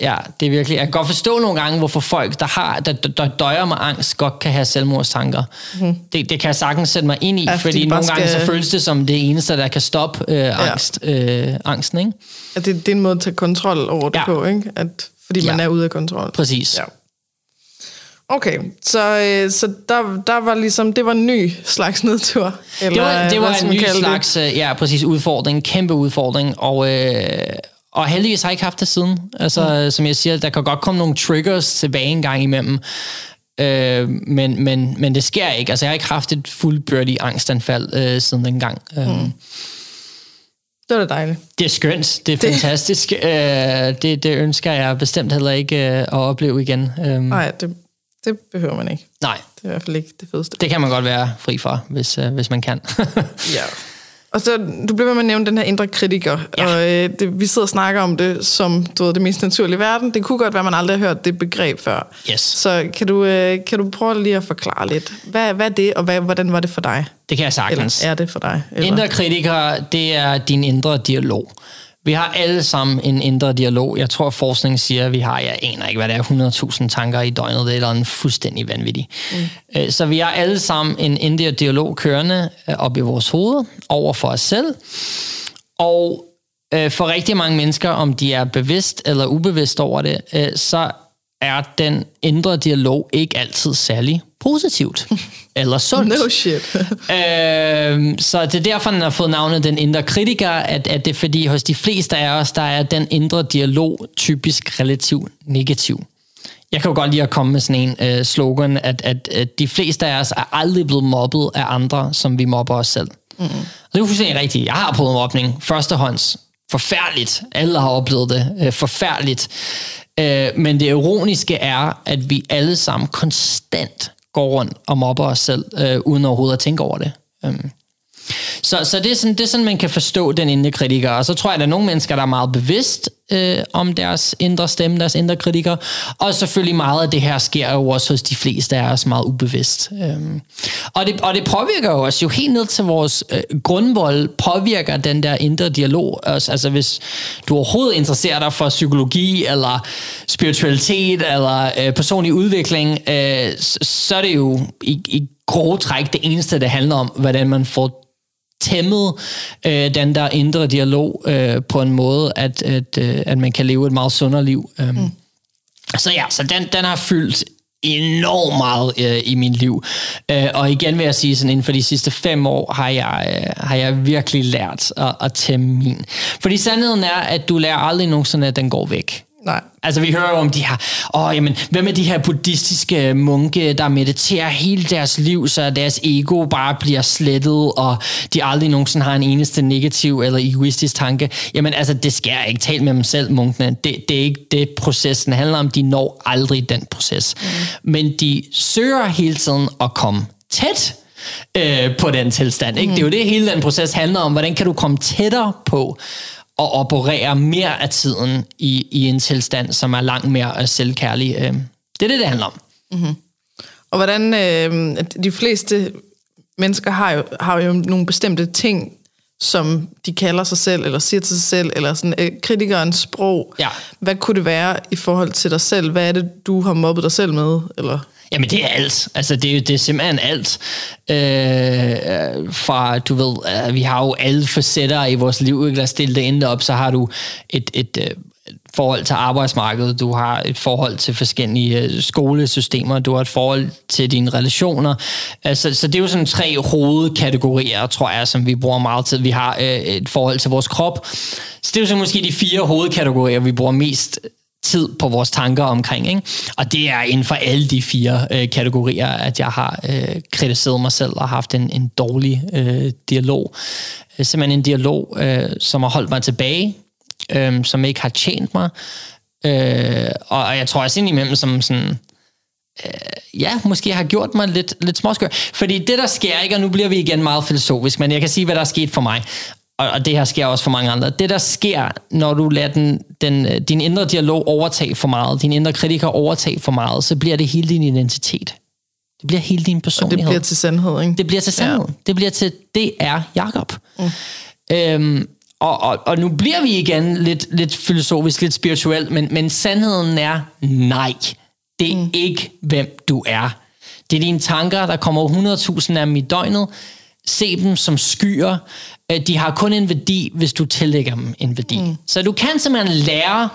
ja, det er virkelig... Jeg kan godt forstå nogle gange, hvorfor folk, der, har, der, der, døjer med angst, godt kan have selvmordstanker. Mm. Det, det kan jeg sagtens sætte mig ind i, Ja, ja, fordi nogle gange skal- så føles det som det eneste, der kan stoppe øh, angst, øh, angsten, ikke? At det, det er en måde at tage kontrol over det Ja. på, ikke? At, fordi man Ja. er ude af kontrol. Præcis. Ja. Okay, så, øh, så der, der var ligesom, det var en ny slags nedtur? Eller, Det var, det var en ny kalde det? slags, øh, ja, præcis, udfordring, kæmpe udfordring, og, øh, og heldigvis har jeg ikke haft det siden. Altså, mm. som jeg siger, der kan godt komme nogle triggers tilbage en gang imellem, øh, men, men, men det sker ikke. Altså, jeg har ikke haft et fuldbyrdigt angstanfald øh, siden dengang. Mm. Øh, Det var da dejligt. det er skønt, det er fantastisk. Øh, det, det ønsker jeg bestemt heller ikke øh, at opleve igen. Øh, Nej, det, det behøver man ikke. nej, Det er i hvert fald ikke det fedeste. det kan man godt være fri for, hvis, øh, hvis man kan. Ja. Og så, du bliver ved med at nævne den her indre kritiker, Ja. og øh, det, vi sidder og snakker om det som du ved, det mest naturlige i verden. Det kunne godt være, at man aldrig har hørt det begreb før. Yes. Så kan du, øh, kan du prøve lige at forklare lidt, hvad, hvad er det, og hvad, hvordan var det for dig? det kan jeg sagtens. Eller er det for dig? Eller? Indre kritiker, det er din indre dialog. Vi har alle sammen en indre dialog. Jeg tror, forskningen siger, at vi har, jeg aner ikke, hvad det er, 100.000 tanker i døgnet. Det er eller en fuldstændig vanvittig. Mm. Så vi har alle sammen en indre dialog kørende øh, op i vores hoved over for os selv. Og øh, for rigtig mange mennesker, om de er bevidst eller ubevidst over det, øh, så er den indre dialog ikke altid særlig positivt eller sundt. No shit. Øh, så det er derfor, den har fået navnet den indre kritiker, at, at det er fordi hos de fleste af os, der er den indre dialog typisk relativt negativ. Jeg kan jo godt lide at komme med sådan en øh, slogan, at, at, at de fleste af os er aldrig blevet mobbet af andre, som vi mobber os selv. Mm-hmm. Og det er jo fuldstændig rigtigt. Jeg har prøvet mobning førstehånds. Forfærdeligt. Alle har oplevet det. Øh, forfærdeligt. Øh, men det ironiske er, at vi alle sammen konstant går rundt og mobber os selv, øh, uden overhovedet at tænke over det. Øhm. Så, så det, er sådan, det er sådan, man kan forstå den indre kritiker. Og så tror jeg, at der er nogle mennesker, der er meget bevidst øh, om deres indre stemme, deres indre kritiker. Og selvfølgelig meget af det her sker jo også hos de fleste af os meget ubevidst. Øhm. Og, det, og det påvirker jo os jo helt ned til vores øh, grundvold, påvirker den der indre dialog. os. Altså hvis du overhovedet interesserer dig for psykologi, eller spiritualitet, eller øh, personlig udvikling, øh, så, så er det jo i, i grove træk det eneste, det handler om, hvordan man får tæmmet øh, den der indre dialog øh, på en måde, at, at, øh, at man kan leve et meget sundere liv. Um, mm. Så ja, så den, den har fyldt enormt meget øh, i mit liv. Øh, og igen vil jeg sige, sådan inden for de sidste fem år har jeg, øh, har jeg virkelig lært at, at tæmme min. Fordi sandheden er, at du lærer aldrig nogensinde, at den går væk. Nej. Altså, vi hører jo om de her, åh, jamen, hvad med de her buddhistiske munke, der mediterer hele deres liv, så deres ego bare bliver slettet, og de aldrig nogensinde har en eneste negativ eller egoistisk tanke. Jamen, altså, det skal jeg ikke tale med dem selv, munkene. Det, det er ikke det, processen handler om. De når aldrig den proces. Mm. Men de søger hele tiden at komme tæt øh, på den tilstand. Ikke? Mm. Det er jo det, hele den proces handler om. Hvordan kan du komme tættere på og operere mere af tiden i, i en tilstand, som er langt mere øh, selvkærlig. Øh, Det er det, det handler om. Og hvordan øh, at de fleste mennesker har jo, har jo nogle bestemte ting, som de kalder sig selv, eller siger til sig selv, eller sådan øh, kritikerens sprog. Ja. Hvad kunne det være i forhold til dig selv? Hvad er det, du har mobbet dig selv med? Eller? Jamen, det er alt. Altså, det er, det er simpelthen alt. Øh, fra, du ved, øh, vi har jo alle facetter i vores liv, ikke? Lad os stille det endte op, så har du et, et, øh, et forhold til arbejdsmarkedet, du har et forhold til forskellige øh, skolesystemer, du har et forhold til dine relationer. Altså, så det er jo sådan tre hovedkategorier, tror jeg, som vi bruger meget tid. Vi har øh, et forhold til vores krop. Så det er jo så måske de fire hovedkategorier, vi bruger mest tid på vores tanker omkring. Ikke? Og det er inden for alle de fire øh, kategorier, at jeg har øh, kritiseret mig selv og haft en, en dårlig øh, dialog. Øh, simpelthen en dialog, øh, som har holdt mig tilbage, øh, som ikke har tjent mig. Øh, og, og jeg tror også indimellem, som sådan, øh, ja, måske har gjort mig lidt, lidt småskør. Fordi det, der sker, ikke, og nu bliver vi igen meget filosofisk, men jeg kan sige, hvad der er sket for mig, og, og det her sker også for mange andre. Det, der sker, når du lader den, den, din indre dialog overtage for meget, din indre kritiker overtage for meget, så bliver det hele din identitet. Det bliver hele din personlighed. Og det bliver til sandhed, ikke? Det bliver til sandhed. Ja. Det bliver til, det er Jakob. Mm. Øhm, og, og, og nu bliver vi igen lidt, lidt filosofisk, lidt spirituelt, men, men sandheden er nej. Det er mm. ikke, hvem du er. Det er dine tanker, der kommer 100.000 af dem i døgnet. Se dem som skyer. Øh, de har kun en værdi, hvis du tillægger dem en værdi. Mm. Så du kan simpelthen lære,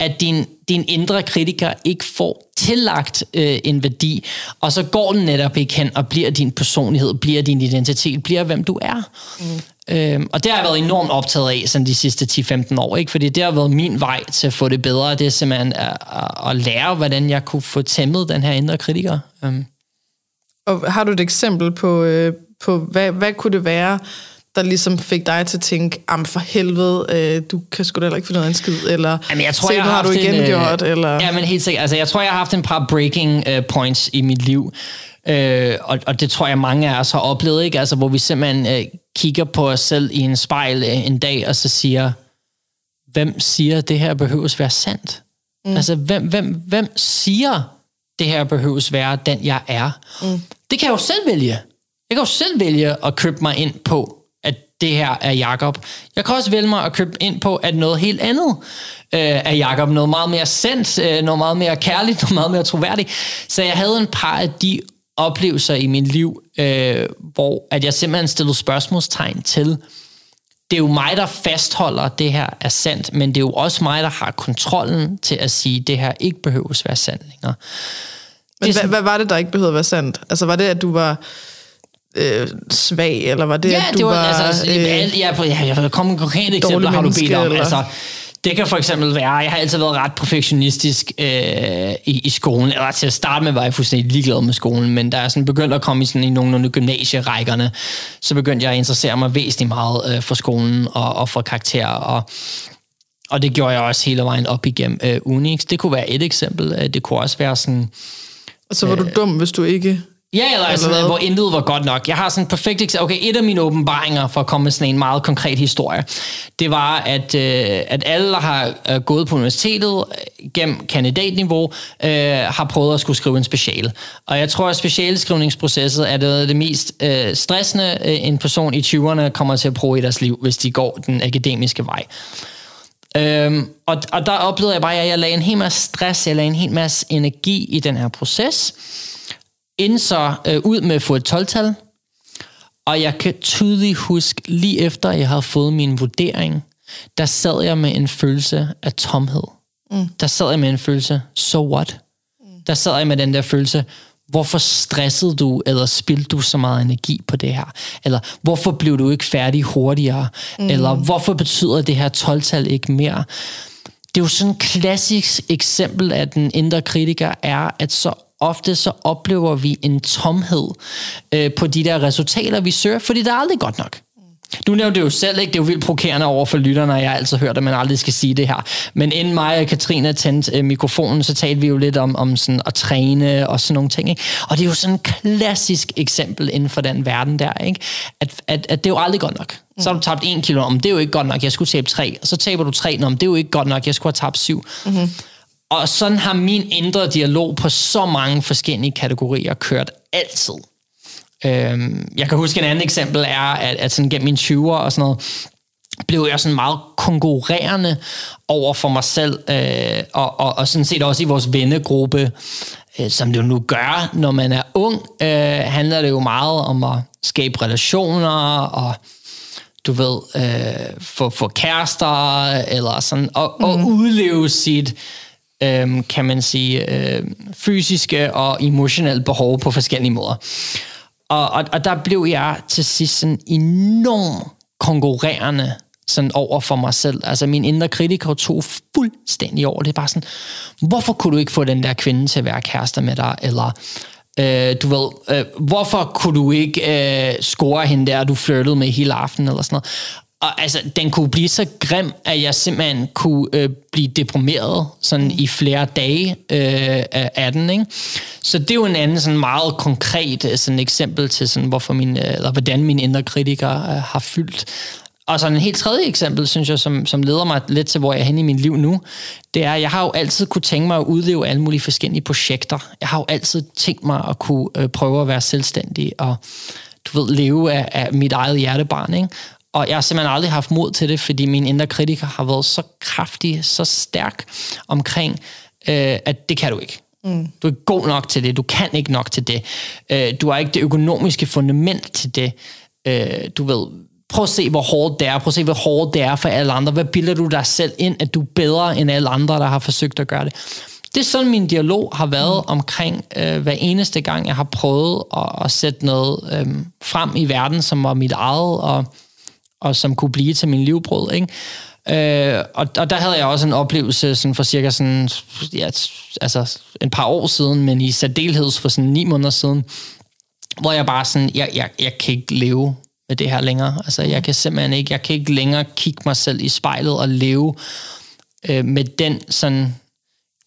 at din, din indre kritiker ikke får tillagt øh, en værdi, og så går den netop ikke hen og bliver din personlighed, bliver din identitet, bliver hvem du er. Mm. Øhm, og det har jeg været enormt optaget af sådan de sidste 10-15 år, ikke? fordi det har været min vej til at få det bedre, det er simpelthen at, at, at lære, hvordan jeg kunne få tæmmet den her indre kritiker. Øhm. Og har du et eksempel på, øh, på hvad, hvad kunne det være, der ligesom fik dig til at tænke, am for helvede, øh, du kan sgu da ikke få noget en skid, eller Jamen, jeg tror, se, jeg har, har du igen en, øh, gjort, eller... Ja, men helt sikkert. Altså, jeg tror, jeg har haft en par breaking uh, points i mit liv, uh, og, og det tror jeg, mange af os har oplevet, ikke? Altså, hvor vi simpelthen uh, kigger på os selv i en spejl uh, en dag, og så siger, hvem siger, det her behøves være sandt? Mm. Altså, hvem, hvem, hvem siger, det her behøves være den, jeg er? Mm. Det kan jeg jo selv vælge. Jeg kan jo selv vælge at købe mig ind på, det her er Jakob. Jeg kan også vælge mig at købe ind på, at noget helt andet øh, er Jakob. Noget meget mere sendt, øh, noget meget mere kærligt, noget meget mere troværdigt. Så jeg havde en par af de oplevelser i mit liv, øh, hvor at jeg simpelthen stillede spørgsmålstegn til, det er jo mig, der fastholder, at det her er sandt, men det er jo også mig, der har kontrollen til at sige, at det her ikke behøves være sandt længere. Men hvad, hvad var det, der ikke behøvede at være sandt? Altså var det, at du var øh, svag, eller var det, ja, at du det var, var... Altså, øh, ja, jeg, jeg komme med konkrete eksempler, har du bedt om. Eller? Altså, det kan for eksempel være, jeg har altid været ret perfektionistisk øh, i, i skolen, eller til at starte med var jeg fuldstændig ligeglad med skolen, men da jeg sådan begyndte at komme i, sådan, i nogle af gymnasierækkerne, så begyndte jeg at interessere mig væsentligt meget øh, for skolen og, og for karakterer, og, og det gjorde jeg også hele vejen op igennem øh, Unix. Det kunne være et eksempel, øh, det kunne også være sådan... Og så var øh, du dum, hvis du ikke Ja, eller altså, eller hvor intet var godt nok. Jeg har sådan en perfekt eksempel. Okay, et af mine åbenbaringer, for at komme med sådan en meget konkret historie, det var, at, øh, at alle, der har øh, gået på universitetet øh, gennem kandidatniveau, øh, har prøvet at skulle skrive en special. Og jeg tror, at specialskrivningsprocesset er det, det mest øh, stressende, øh, en person i 20'erne kommer til at prøve i deres liv, hvis de går den akademiske vej. Øhm, og, og der oplevede jeg bare, at jeg lagde en hel masse stress, jeg lagde en hel masse energi i den her proces ind så øh, ud med at få et 12-tal, og jeg kan tydeligt huske, lige efter jeg havde fået min vurdering, der sad jeg med en følelse af tomhed. Mm. Der sad jeg med en følelse, so what? Mm. Der sad jeg med den der følelse, hvorfor stressede du, eller spildte du så meget energi på det her? Eller hvorfor blev du ikke færdig hurtigere? Mm. Eller hvorfor betyder det her 12-tal ikke mere? Det er jo sådan et klassisk eksempel af den indre kritiker, er, at så ofte så oplever vi en tomhed øh, på de der resultater, vi søger, fordi det er aldrig godt nok. Du nævnte det jo selv, ikke? Det er jo vildt provokerende over for lytterne, og jeg har altid hørt, at man aldrig skal sige det her. Men inden mig og Katrine tændte øh, mikrofonen, så talte vi jo lidt om, om sådan at træne og sådan nogle ting. Ikke? Og det er jo sådan et klassisk eksempel inden for den verden der, ikke? At, at, at det er jo aldrig godt nok. Så har du tabt en kilo, om det er jo ikke godt nok, jeg skulle tabe tre. Og så taber du tre, om det er jo ikke godt nok, jeg skulle have tabt syv. Mm-hmm. Og sådan har min indre dialog på så mange forskellige kategorier kørt altid. Øhm, jeg kan huske en anden eksempel er, at, at sådan gennem mine 20'er og sådan noget, blev jeg sådan meget konkurrerende over for mig selv, øh, og, og, og sådan set også i vores vennegruppe, øh, som det jo nu gør, når man er ung, øh, handler det jo meget om at skabe relationer, og du ved, øh, få, få kærester, eller sådan, og, mm. og udleve sit øh, kan man sige, øh, fysiske og emotionelle behov på forskellige måder. Og, og, og der blev jeg til sidst sådan enormt konkurrerende sådan over for mig selv. Altså min indre kritiker tog fuldstændig over. Det er bare sådan, hvorfor kunne du ikke få den der kvinde til at være kærester med dig? Eller øh, du ved, øh, hvorfor kunne du ikke øh, score hende der, du flirtede med hele aftenen? Eller sådan noget og altså, den kunne blive så grim, at jeg simpelthen kunne øh, blive deprimeret sådan i flere dage øh, af den. Ikke? Så det er jo en anden sådan meget konkret øh, sådan eksempel til, sådan, hvorfor min, øh, eller hvordan min indre kritiker øh, har fyldt. Og så en helt tredje eksempel, synes jeg, som, som leder mig lidt til, hvor jeg er henne i mit liv nu, det er, at jeg har jo altid kunne tænke mig at udleve alle mulige forskellige projekter. Jeg har jo altid tænkt mig at kunne øh, prøve at være selvstændig og du ved, leve af, af mit eget hjertebarn. Ikke? Og jeg har simpelthen aldrig haft mod til det, fordi min indre kritiker har været så kraftig, så stærk omkring, øh, at det kan du ikke. Mm. Du er ikke god nok til det. Du kan ikke nok til det. Øh, du har ikke det økonomiske fundament til det. Øh, du ved, prøv at se, hvor hårdt det er. Prøv at se, hvor hårdt det er for alle andre. Hvad bilder du dig selv ind, at du er bedre end alle andre, der har forsøgt at gøre det? Det er sådan, min dialog har været mm. omkring øh, hver eneste gang, jeg har prøvet at, at sætte noget øh, frem i verden, som var mit eget, og og som kunne blive til min livbrød. Ikke? Øh, og, og der havde jeg også en oplevelse sådan for cirka sådan, ja, altså en par år siden, men i særdeleshed for sådan ni måneder siden, hvor jeg bare sådan, jeg, jeg, jeg kan ikke leve med det her længere. Altså, jeg kan simpelthen ikke, jeg kan ikke længere kigge mig selv i spejlet og leve øh, med den sådan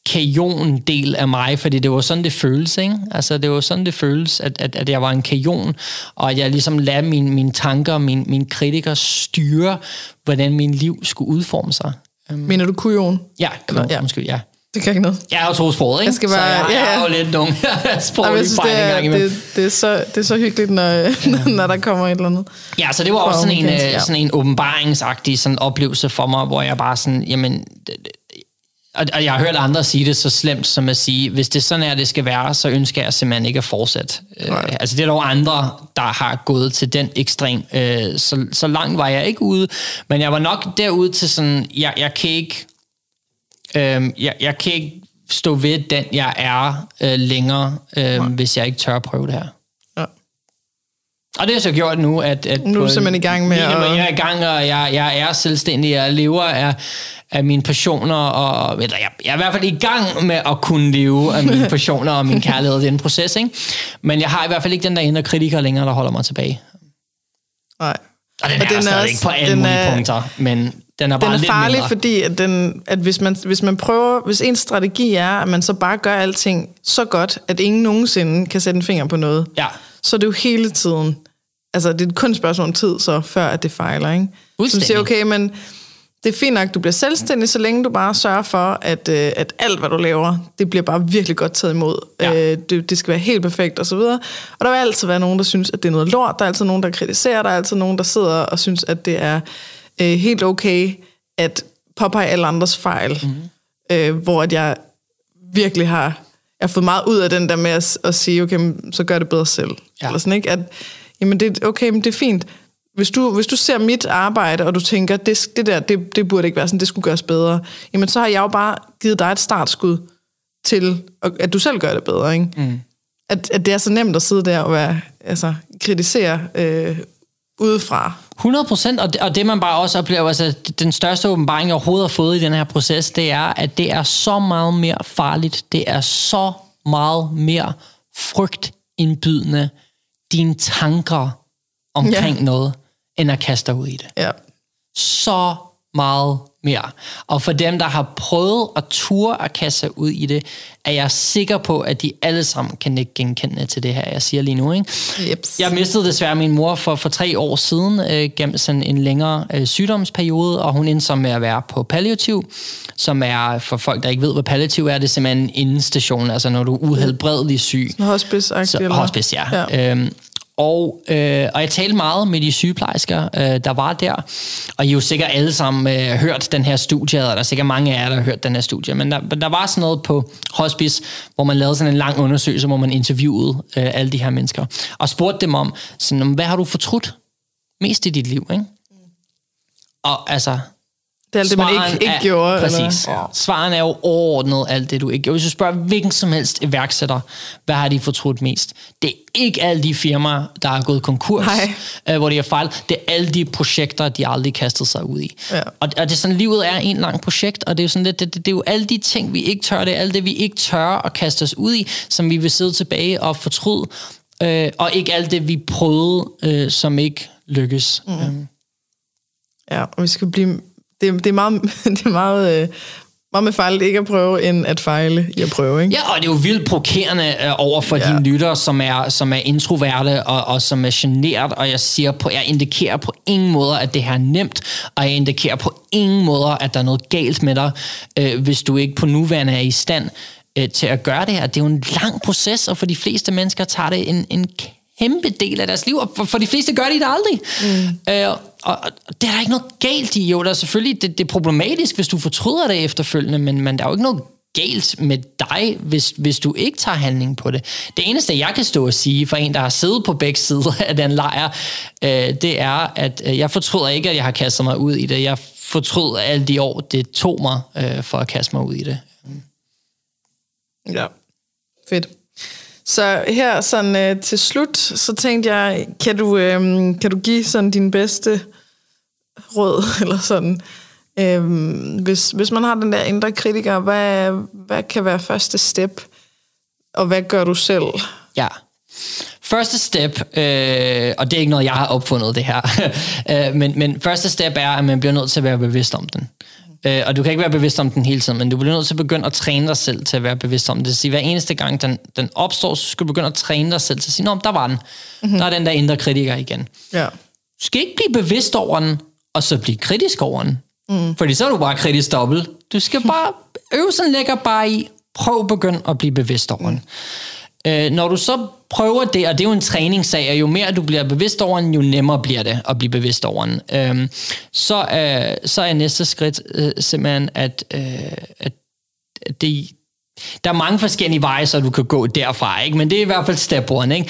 kajon-del af mig, fordi det var sådan, det føles, ikke? Altså, det var sådan, det føles, at, at, at jeg var en kajon, og at jeg ligesom lader mine, mine tanker, mine, mine kritikere styre, hvordan min liv skulle udforme sig. Um, Mener du kujon? Ja, kujon, ja. Undskyld, ja. Det kan ikke noget. Jeg er jo tosproget, ikke? Jeg skal bare, så jeg, ja, ja. jeg er jo lidt dum. Jeg synes, det, er, det, det, er så, det er så hyggeligt, når, ja. når der kommer et eller andet. Ja, så det var også sådan en, ja. sådan en åbenbaringsagtig sådan oplevelse for mig, hvor jeg bare sådan, jamen, og jeg har hørt andre sige det så slemt som at sige, hvis det sådan er, det skal være, så ønsker jeg simpelthen ikke at fortsætte. Øh, altså det er dog andre, der har gået til den ekstrem. Øh, så, så langt var jeg ikke ude, men jeg var nok derude til sådan, jeg, jeg kan ikke, øh, jeg, jeg kan ikke stå ved den, jeg er øh, længere, øh, hvis jeg ikke tør at prøve det her. Ja. Og det har så gjort nu, at... at nu er du simpelthen i gang med at... Jeg er i gang, og jeg, jeg er selvstændig, jeg lever af af mine passioner, og eller jeg, jeg er i hvert fald i gang med at kunne leve af mine passioner og min kærlighed i den proces, ikke? Men jeg har i hvert fald ikke den der indre kritiker længere, der holder mig tilbage. Nej. Og den og er den stadig ikke på alle mulige er, punkter, men den er bare den er farlig, mindre. fordi at, den, at hvis, man, hvis man prøver, hvis en strategi er, at man så bare gør alting så godt, at ingen nogensinde kan sætte en finger på noget, ja. så er det jo hele tiden, altså det er kun et spørgsmål om tid, så før at det fejler, ikke? Så siger, okay, men det er fint nok, du bliver selvstændig, så længe du bare sørger for, at, øh, at alt, hvad du laver, det bliver bare virkelig godt taget imod. Ja. Øh, det, det skal være helt perfekt, og så videre. Og der vil altid være nogen, der synes, at det er noget lort. Der er altid nogen, der kritiserer. Der er altid nogen, der sidder og synes, at det er øh, helt okay at påpege alle andres fejl. Mm-hmm. Øh, hvor at jeg virkelig har, jeg har fået meget ud af den der med at, at sige, okay, så gør det bedre selv. Ja. Eller sådan, ikke? At, jamen det, okay, men det er fint hvis du, hvis du ser mit arbejde, og du tænker, det, det der, det, det burde ikke være sådan, det skulle gøres bedre, jamen så har jeg jo bare givet dig et startskud til, at du selv gør det bedre, ikke? Mm. At, at det er så nemt at sidde der og være, altså, kritisere øh, udefra. 100 procent, og, og det man bare også oplever, altså den største åbenbaring, jeg overhovedet har fået i den her proces, det er, at det er så meget mere farligt, det er så meget mere frygtindbydende, dine tanker omkring ja. noget, end at kaste dig ud i det. Ja. Så meget mere. Og for dem, der har prøvet at ture at kaste sig ud i det, er jeg sikker på, at de alle sammen kan ikke genkende til det her, jeg siger lige nu. Ikke? Jeps. Jeg mistede desværre min mor for, for tre år siden øh, gennem sådan en længere øh, sygdomsperiode, og hun endte så med at være på palliativ, som er, for folk, der ikke ved, hvad palliativ er, det er simpelthen en indestation, altså når du er uhelbredelig syg. Hospice, så, Hospice, ja. ja. Øhm, og, øh, og jeg talte meget med de sygeplejersker, øh, der var der, og I har jo sikkert alle sammen øh, hørt den her studie, og der er sikkert mange af jer, der har hørt den her studie, men der, der var sådan noget på hospice, hvor man lavede sådan en lang undersøgelse, hvor man interviewede øh, alle de her mennesker, og spurgte dem om, sådan, hvad har du fortrudt mest i dit liv? Ikke? Og altså, det er alt det, man ikke, ikke er, gjorde. Præcis. Eller? Ja. Svaren er jo overordnet alt det, du ikke gjorde. Hvis du spørger hvilken som helst iværksætter, hvad har de fortrudt mest? Det er ikke alle de firmaer, der er gået konkurs, øh, hvor de har fejlet. Det er alle de projekter, de aldrig kastet sig ud i. Ja. Og, og det er sådan, livet er en lang projekt, og det er jo sådan det, det, det, det er jo alle de ting, vi ikke tør. Det er alt det, vi ikke tør at kaste os ud i, som vi vil sidde tilbage og fortryde. Øh, og ikke alt det, vi prøvede, øh, som ikke lykkes. Mm. Øh. Ja, og vi skal blive... Det, det er meget, det er meget, øh, meget med fejl ikke at prøve, end at fejle i at prøve, ikke? Ja, og det er jo vildt provokerende øh, over for ja. dine lyttere, som er, som er introverte og, og som er generet, og jeg siger på, jeg indikerer på ingen måder, at det her er nemt, og jeg indikerer på ingen måder, at der er noget galt med dig, øh, hvis du ikke på nuværende er i stand øh, til at gøre det her. Det er jo en lang proces, og for de fleste mennesker tager det en, en kæmpe del af deres liv, og for, for de fleste gør de det aldrig. Mm. Øh, og, og det er der ikke noget galt i. Jo, der er selvfølgelig, det, det er problematisk, hvis du fortryder det efterfølgende, men, men der er jo ikke noget galt med dig, hvis, hvis du ikke tager handling på det. Det eneste, jeg kan stå og sige for en, der har siddet på begge sider af den lejr, øh, det er, at øh, jeg fortryder ikke, at jeg har kastet mig ud i det. Jeg fortrød alle de år, det tog mig øh, for at kaste mig ud i det. Ja, fedt. Så her sådan øh, til slut, så tænkte jeg, kan du, øh, kan du give sådan din bedste råd, eller sådan, øh, hvis, hvis man har den der indre kritiker, hvad, hvad kan være første step, og hvad gør du selv? Ja. Første step, øh, og det er ikke noget, jeg har opfundet det her, øh, men, men første step er, at man bliver nødt til at være bevidst om den. Øh, og du kan ikke være bevidst om den hele tiden, men du bliver nødt til at begynde at træne dig selv til at være bevidst om det. Sige, hver eneste gang den, den opstår, så skal du begynde at træne dig selv til at sige, Nå, der var den. Mm-hmm. Der er den der indre kritiker igen. Ja. Du skal ikke blive bevidst over den, og så blive kritisk over den. Mm. Fordi så er du bare kritisk dobbelt. Du skal bare, øvelsen ligger bare i, prøv at begynde at blive bevidst over den. Øh, når du så prøver det, og det er jo en træningssag, og jo mere du bliver bevidst over den, jo nemmere bliver det at blive bevidst over den. Øh, så, øh, så er næste skridt øh, simpelthen, at, øh, at det, der er mange forskellige veje, så du kan gå derfra, ikke? men det er i hvert fald step one. Ikke?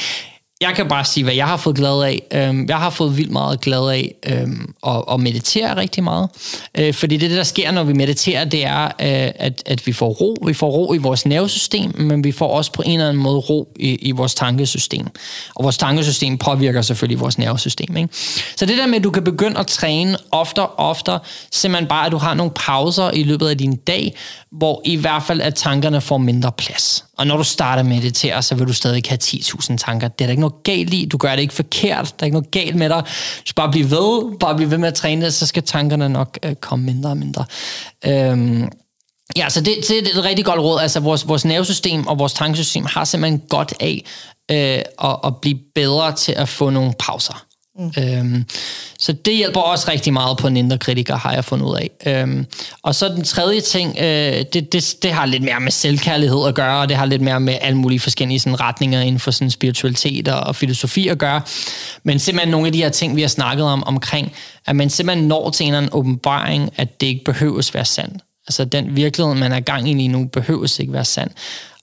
Jeg kan bare sige, hvad jeg har fået glæde af. Øhm, jeg har fået vildt meget glæde af øhm, at, at meditere rigtig meget. Øh, fordi det, der sker, når vi mediterer, det er, øh, at, at vi får ro. Vi får ro i vores nervesystem, men vi får også på en eller anden måde ro i, i vores tankesystem. Og vores tankesystem påvirker selvfølgelig vores nervesystem. Ikke? Så det der med, at du kan begynde at træne oftere og oftere, simpelthen bare, at du har nogle pauser i løbet af din dag, hvor i hvert fald, at tankerne får mindre plads. Og når du starter med at meditere, så vil du stadig have 10.000 tanker. Det er der ikke noget galt i. Du gør det ikke forkert. Der er ikke noget galt med dig. Du skal bare blive ved. Bare blive ved med at træne så skal tankerne nok øh, komme mindre og mindre. Øhm, ja, så det, det, det er et rigtig godt råd. Altså, vores, vores nervesystem og vores tankesystem har simpelthen godt af øh, at, at blive bedre til at få nogle pauser. Mm. Øhm, så det hjælper også rigtig meget på en indre kritiker, har jeg fundet ud af. Øhm, og så den tredje ting, øh, det, det, det har lidt mere med selvkærlighed at gøre, og det har lidt mere med alle mulige forskellige sådan, retninger inden for sådan, spiritualitet og, og filosofi at gøre. Men simpelthen nogle af de her ting, vi har snakket om omkring, at man simpelthen når til en eller anden åbenbaring, at det ikke behøves være sandt. Altså den virkelighed, man er gang i lige nu, behøves ikke være sand.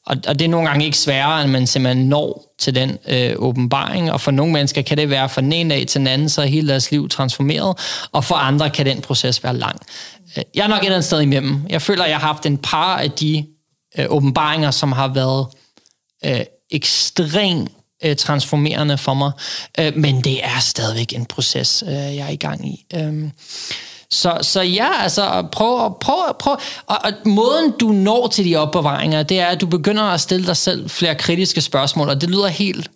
Og, og det er nogle gange ikke sværere, end man simpelthen når til den øh, åbenbaring. Og for nogle mennesker kan det være fra den ene dag til den anden, så er hele deres liv transformeret. Og for andre kan den proces være lang. Øh, jeg er nok et eller andet sted imellem. Jeg føler, at jeg har haft en par af de øh, åbenbaringer, som har været øh, ekstremt øh, transformerende for mig. Øh, men det er stadigvæk en proces, øh, jeg er i gang i. Øh, så, så ja, altså prøv, prøv, prøv. Og, og måden du når til de opbevaringer, det er, at du begynder at stille dig selv flere kritiske spørgsmål, og det lyder helt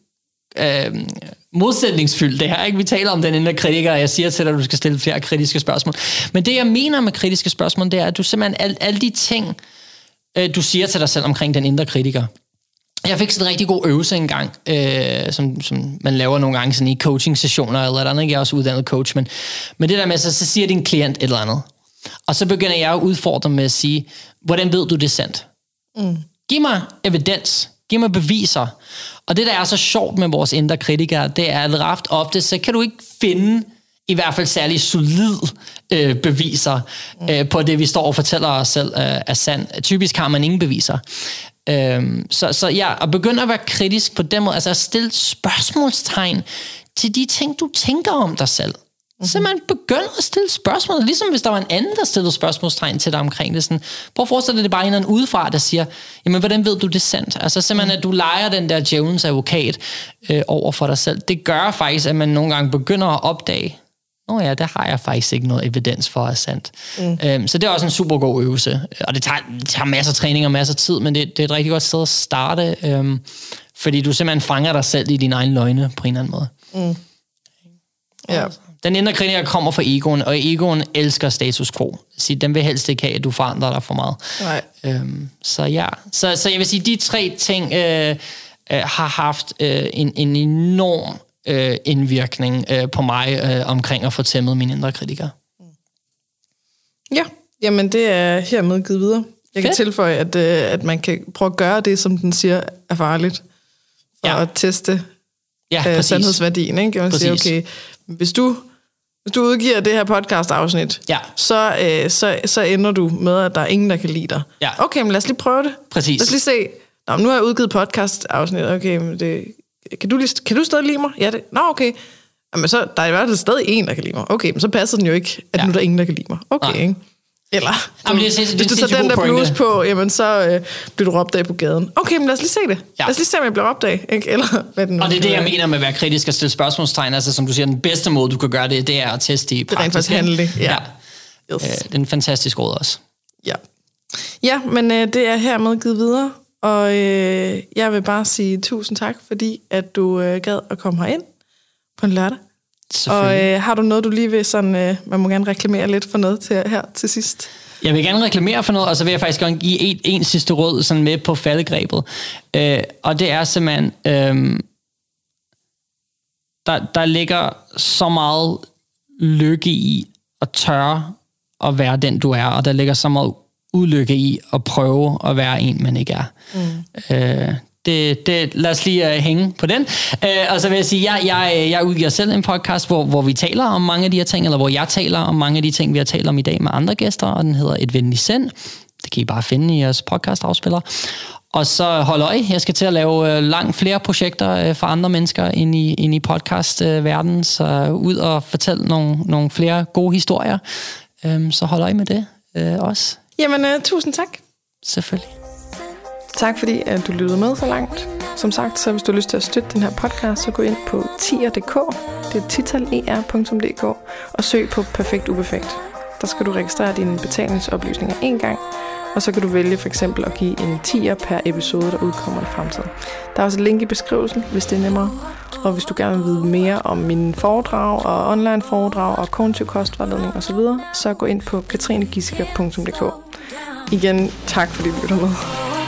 øh, modsætningsfyldt det her. Ikke? Vi taler om den indre kritiker, og jeg siger til dig, at du skal stille flere kritiske spørgsmål. Men det, jeg mener med kritiske spørgsmål, det er, at du simpelthen, alle, alle de ting, øh, du siger til dig selv omkring den indre kritiker, jeg fik sådan en rigtig god øvelse engang, øh, som, som man laver nogle gange sådan i coaching-sessioner eller andet. Jeg er også uddannet coach, men, men det der med, så, så siger din klient et eller andet. Og så begynder jeg at udfordre med at sige, hvordan ved du det er sandt? Mm. Giv mig evidens. Giv mig beviser. Og det, der er så sjovt med vores indre kritikere, det er, at ret ofte, så kan du ikke finde i hvert fald særlig solid øh, beviser øh, på det, vi står og fortæller os selv øh, er sandt. Typisk har man ingen beviser. Øhm, så, så ja, at begynde at være kritisk på den måde, altså at stille spørgsmålstegn til de ting, du tænker om dig selv. Mm-hmm. Så man begynder at stille spørgsmål, ligesom hvis der var en anden, der stillede spørgsmålstegn til dig omkring det. Sådan, prøv at forestille dig, det er bare en eller anden udefra, der siger, jamen hvordan ved du det er sandt? Altså simpelthen, at du leger den der Jones advokat øh, over for dig selv. Det gør faktisk, at man nogle gange begynder at opdage, Nå ja, der har jeg faktisk ikke noget evidens for at er sandt. Mm. Øhm, så det er også en super god øvelse. Og det tager, det tager masser af træning og masser af tid, men det, det er et rigtig godt sted at starte, øhm, fordi du simpelthen fanger dig selv i dine egne løgne på en eller anden måde. Mm. Ja. Den indre kritiker kommer fra egoen, og egoen elsker status quo. Så den vil helst ikke have, at du forandrer dig for meget. Nej. Øhm, så ja, så, så jeg vil sige, de tre ting øh, øh, har haft øh, en, en enorm øh, indvirkning øh, på mig øh, omkring at få tæmmet min indre kritiker. Ja, jamen det er hermed givet videre. Jeg kan Fedt. tilføje, at, øh, at man kan prøve at gøre det, som den siger er farligt, for Ja. at teste Ja, øh, sandhedsværdien. Ikke? Kan man sige, Præcis. okay, hvis du, hvis du udgiver det her podcast-afsnit, Ja. så, øh, så, så ender du med, at der er ingen, der kan lide dig. Ja. Okay, men lad os lige prøve det. Præcis. Lad os lige se. Nå, nu har jeg udgivet podcast-afsnit. Okay, men det, kan, du lige, kan du stadig lide mig? Ja, det, nå, okay. Jamen, så, der er i hvert fald stadig en, der kan lide mig. Okay, men så passer den jo ikke, at Ja. ja. nu er der ingen, der kan lide mig. Okay, Nej. ikke? Eller, Jamen, det er hvis du er tager den der pointe. på, jamen så øh, bliver du råbt af på gaden. Okay, men lad os lige se det. Ja. Ja. Lad os lige se, om jeg bliver råbt af. Ikke? Eller hvad den Og det er det, jeg mener med at være kritisk og stille spørgsmålstegn. Altså, som du siger, den bedste måde, du kan gøre det, det er at teste i Det er rent faktisk handle. Ja. ja. Yes. Øh, det er en fantastisk råd også. Ja, ja men øh, det er hermed givet videre, og øh, jeg vil bare sige tusind tak, fordi at du øh, gad at komme herind på en lørdag. Og øh, har du noget, du lige vil sådan, øh, man må gerne reklamere lidt for noget til her til sidst? Jeg vil gerne reklamere for noget, og så vil jeg faktisk gerne give en, en sidste råd sådan med på faldegrebet. Øh, og det er simpelthen, øh, der, der ligger så meget lykke i at tørre at være den, du er, og der ligger så meget ulykke i at prøve at være en, man ikke er. Mm. Øh, det, det, lad os lige uh, hænge på den. Uh, og så vil jeg sige, jeg, jeg, jeg udgiver selv en podcast, hvor, hvor vi taler om mange af de her ting, eller hvor jeg taler om mange af de ting, vi har talt om i dag med andre gæster, og den hedder Et venligt sind. Det kan I bare finde i jeres podcast-afspiller. Og så hold øje, jeg skal til at lave uh, langt flere projekter uh, for andre mennesker ind i, ind i podcast-verdenen, så ud og fortælle nogle, nogle flere gode historier. Um, så hold øje med det uh, også, Jamen, øh, tusind tak. selvfølgelig. Tak fordi at du lyttede med så langt. Som sagt, så hvis du har lyst til at støtte den her podcast, så gå ind på tier.dk, det er titaler.dk, og søg på Perfekt Uperfekt. Der skal du registrere dine betalingsoplysninger en gang, og så kan du vælge for eksempel at give en tier per episode, der udkommer i fremtiden. Der er også et link i beskrivelsen, hvis det er nemmere. Og hvis du gerne vil vide mere om mine foredrag og online foredrag og kognitiv kostvejledning osv., så gå ind på katrinegissiker.dk. Igen, tak fordi du lytter med.